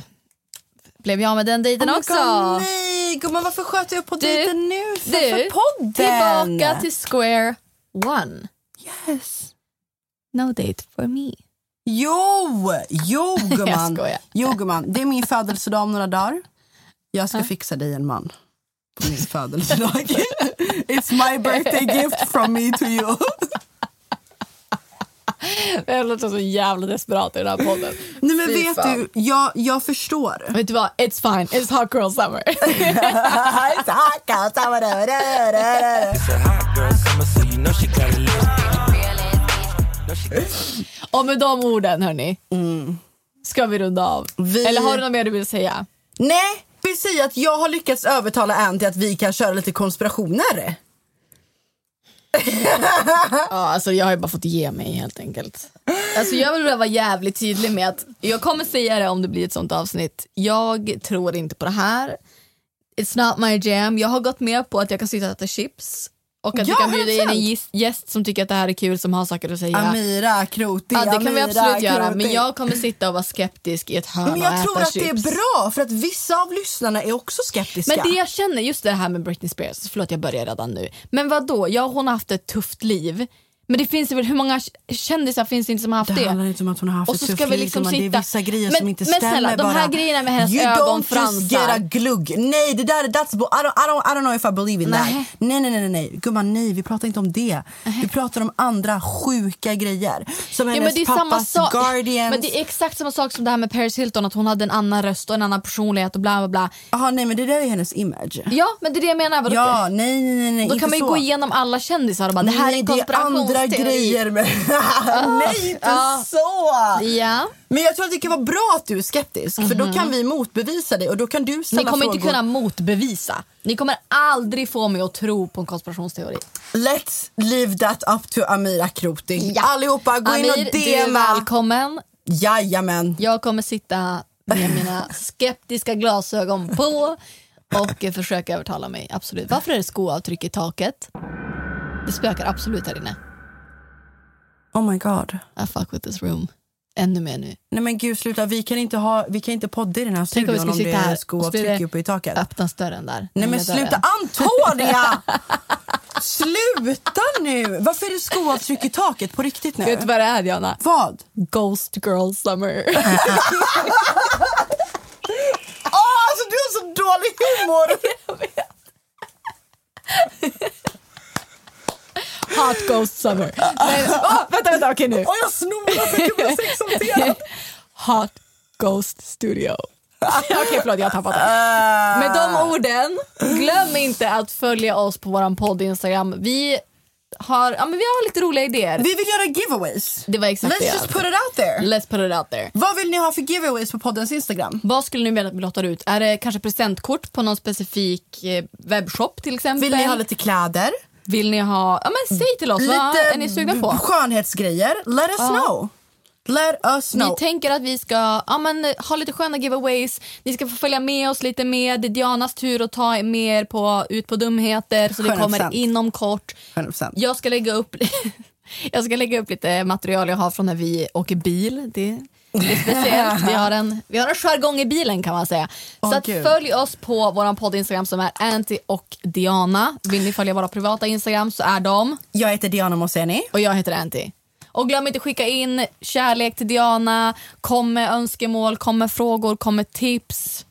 blev jag med den dejten Oh också. God, nej, gumman varför sköt jag upp på Du, dejten nu för, du, för podden? Tillbaka till square one. Yes. No date for me. Jo, jo [laughs] gumman. jo gumman, det är min födelsedag om några dagar. Jag ska fixa dig en man på min födelsedag. [laughs] It's my birthday gift from me to you. [laughs] [laughs] Jag låter så jävla desperat i den här podden. Nej men Fy vet fan. du, jag, jag förstår. Vet du vad? It's fine. It's hot girl summer. [laughs] Och med de orden hörni, ska vi runda av. Vi- Eller har du något mer du vill säga? Nej, vill säga att jag har lyckats övertala Ann till att vi kan köra lite konspirationer. [laughs] Ja, alltså jag har ju bara fått ge mig helt enkelt. Alltså jag vill bara vara jävligt tydlig med att jag kommer säga det om det blir ett sånt avsnitt. Jag tror inte på det här. It's not my jam. Jag har gått med på att jag kan sitta och äta chips och att Ja, vi kan bjuda in en 100%. gäst, som tycker att det här är kul som har saker att säga. Amira Kroti, ja, det kan vi Amira absolut göra Kroti. men jag kommer sitta och vara skeptisk i ett hörn Men och jag äta tror att chips. det är bra för att vissa av lyssnarna är också skeptiska. Men det jag känner, just det här med Britney Spears, förlåt jag börjar redan nu. Men vad då? ja hon har haft ett tufft liv. Men det finns väl, hur många kändisar finns det inte som har haft Det det? handlar inte om att hon har haft Och så ska vi liksom gumman. Det är sitta- vissa grejer Men- som inte men stämmer snälla, de bara. här grejerna med hennes you don't ögonfransar. just get a glugg. Nej, det där, that's, I, don't, I, don't, I don't know if I believe in Nej. that. Nej, nej, nej, nej. Gumman, nej, vi pratar inte om det. Vi pratar om andra sjuka grejer. Som Ja, hennes men det är samma pappas sak. Guardians. Men det är exakt samma sak som det här med Paris Hilton, att hon hade en annan röst och en annan personlighet och bla bla bla. Jaha, nej, men det där är hennes image. Ja, men det är det jag menar. Vadå? Ja, nej, nej, nej, nej Då kan man ju så. gå igenom alla kändisar och bara, det här är en det konspirationsteori. grejer med... [laughs] nej, inte Ja. så! Ja. Men jag tror att det kan vara bra att du är skeptisk. För då kan vi motbevisa dig och då kan du ställa Ni kommer frågor. inte kunna motbevisa. Ni kommer aldrig få mig att tro på en konspirationsteori. Let's leave that up to Amira Kroti. Allihopa, gå in och Amir, du är DMa. välkommen. Jajamän. Jag kommer sitta med mina skeptiska glasögon på och försöka övertala mig. Absolut. Varför är det skoavtryck i taket? Det spökar absolut här inne. Oh my god. I fuck with this room. Ännu mer nu. Nej men gud sluta, vi kan inte, ha, vi kan inte podda i den här Tänk om vi studion skulle om, sitta det är skoavtryck uppe i taket. Öppnas dörren där. Nej men sluta. Antonia! [laughs] sluta nu! Varför är det skoavtryck i taket på riktigt nu? Vet du vad det är Diana? Vad? Ghost girl summer. [laughs] Åh, alltså du har så dålig humor! [laughs] Hot ghost summer. Nej, åh, vänta, vänta, okej nu. Åh, jag snorar för att jag blir sexualiserad. [laughs] Hot Ghost Studio. Okej, förlåt, jag har tappat det. Med de orden, glöm inte att följa oss på vår podd Instagram. Vi har, ja, men vi har lite roliga idéer. Vi vill göra giveaways. Det var exakt Let's det. just put it out there. Let's put it out there. Vad vill ni ha för giveaways på poddens Instagram? Vad skulle ni vilja att vi lottar ut? Är det kanske presentkort på någon specifik eh, webbshop till exempel? Vill ni ha lite kläder? Vill ni ha... Ja, men säg till oss, vad är ni sugna på? skönhetsgrejer. Let us Ja. know. Let us know. Ni tänker att vi ska ja, men, ha lite sköna giveaways, ni ska få följa med oss lite mer. Det är Dianas tur att ta er mer på, ut på dumheter så det 100%. kommer inom kort. 100%. Jag ska lägga upp [laughs] Jag ska lägga upp lite material jag har från när vi åker bil. Det, det är speciellt. Vi har en, vi har en jargong i bilen kan man säga. Åh, så att Gud. följ oss på vår podd Instagram som är Anty och Diana. Vill ni följa våra privata Instagram så är de Jag heter Diana Moseni. och jag heter Anty. Och glöm inte skicka in kärlek till Diana, kom med önskemål, kom med frågor, kom med tips.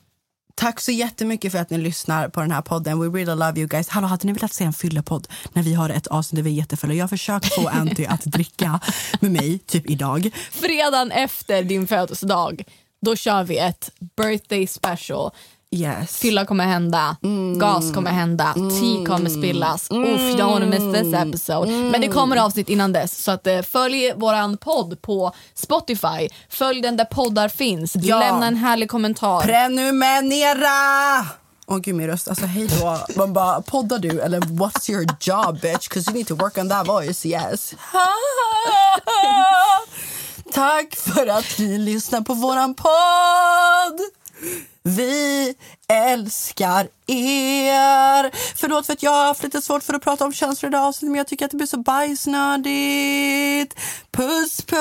Tack så jättemycket för att ni lyssnar på den här podden. We really love you guys. Hallå, hade ni velat se en fyllepodd när vi har ett avsnitt där vi är jättefulla? Jag har försökt få Anty att dricka med mig, typ idag. Fredagen efter din födelsedag, då kör vi ett birthday special. Yes. Fylla kommer hända, gas kommer hända, te kommer spillas. Uff, don't wanna miss this episode. Men det kommer avsnitt innan dess. Så att, eh, följ våran podd på Spotify. Följ den där poddar finns. Ja. Lämna en härlig kommentar. Prenumerera! Åh gud min röst, alltså hej då. Man bara, poddar du eller what's your job bitch? Cause you need to work on that voice, yes. [laughs] Tack för att ni lyssnar på våran podd! Vi älskar er! Förlåt för att jag har haft lite svårt för att prata om känslor idag men jag tycker att det blir så bajsnödigt. Puss puss!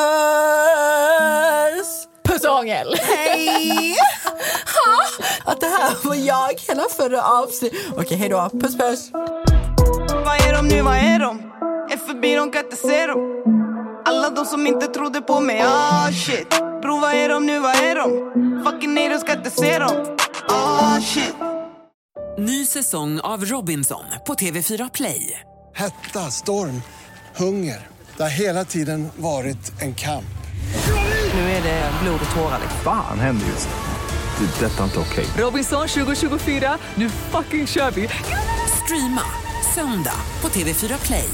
Puss och hångel! Hej! [laughs] Att det här var jag hela förra avsnittet. Okej, hej då. Puss puss. Vad är de nu, vad är de? Är förbi, de kan inte se dem Alla de som inte trodde på mig, ah shit Bro, vad är de nu, vad är de? Fucking haters ska inte se dem Ah shit Ny säsong av Robinson på TV4 Play. Hetta, storm, hunger. Det har hela tiden varit en kamp. Nu är det blod och tårar. Fan händer just nu. Det. är Detta är inte okej. Robinson 2024, nu fucking kör vi! Streama söndag på TV4 Play.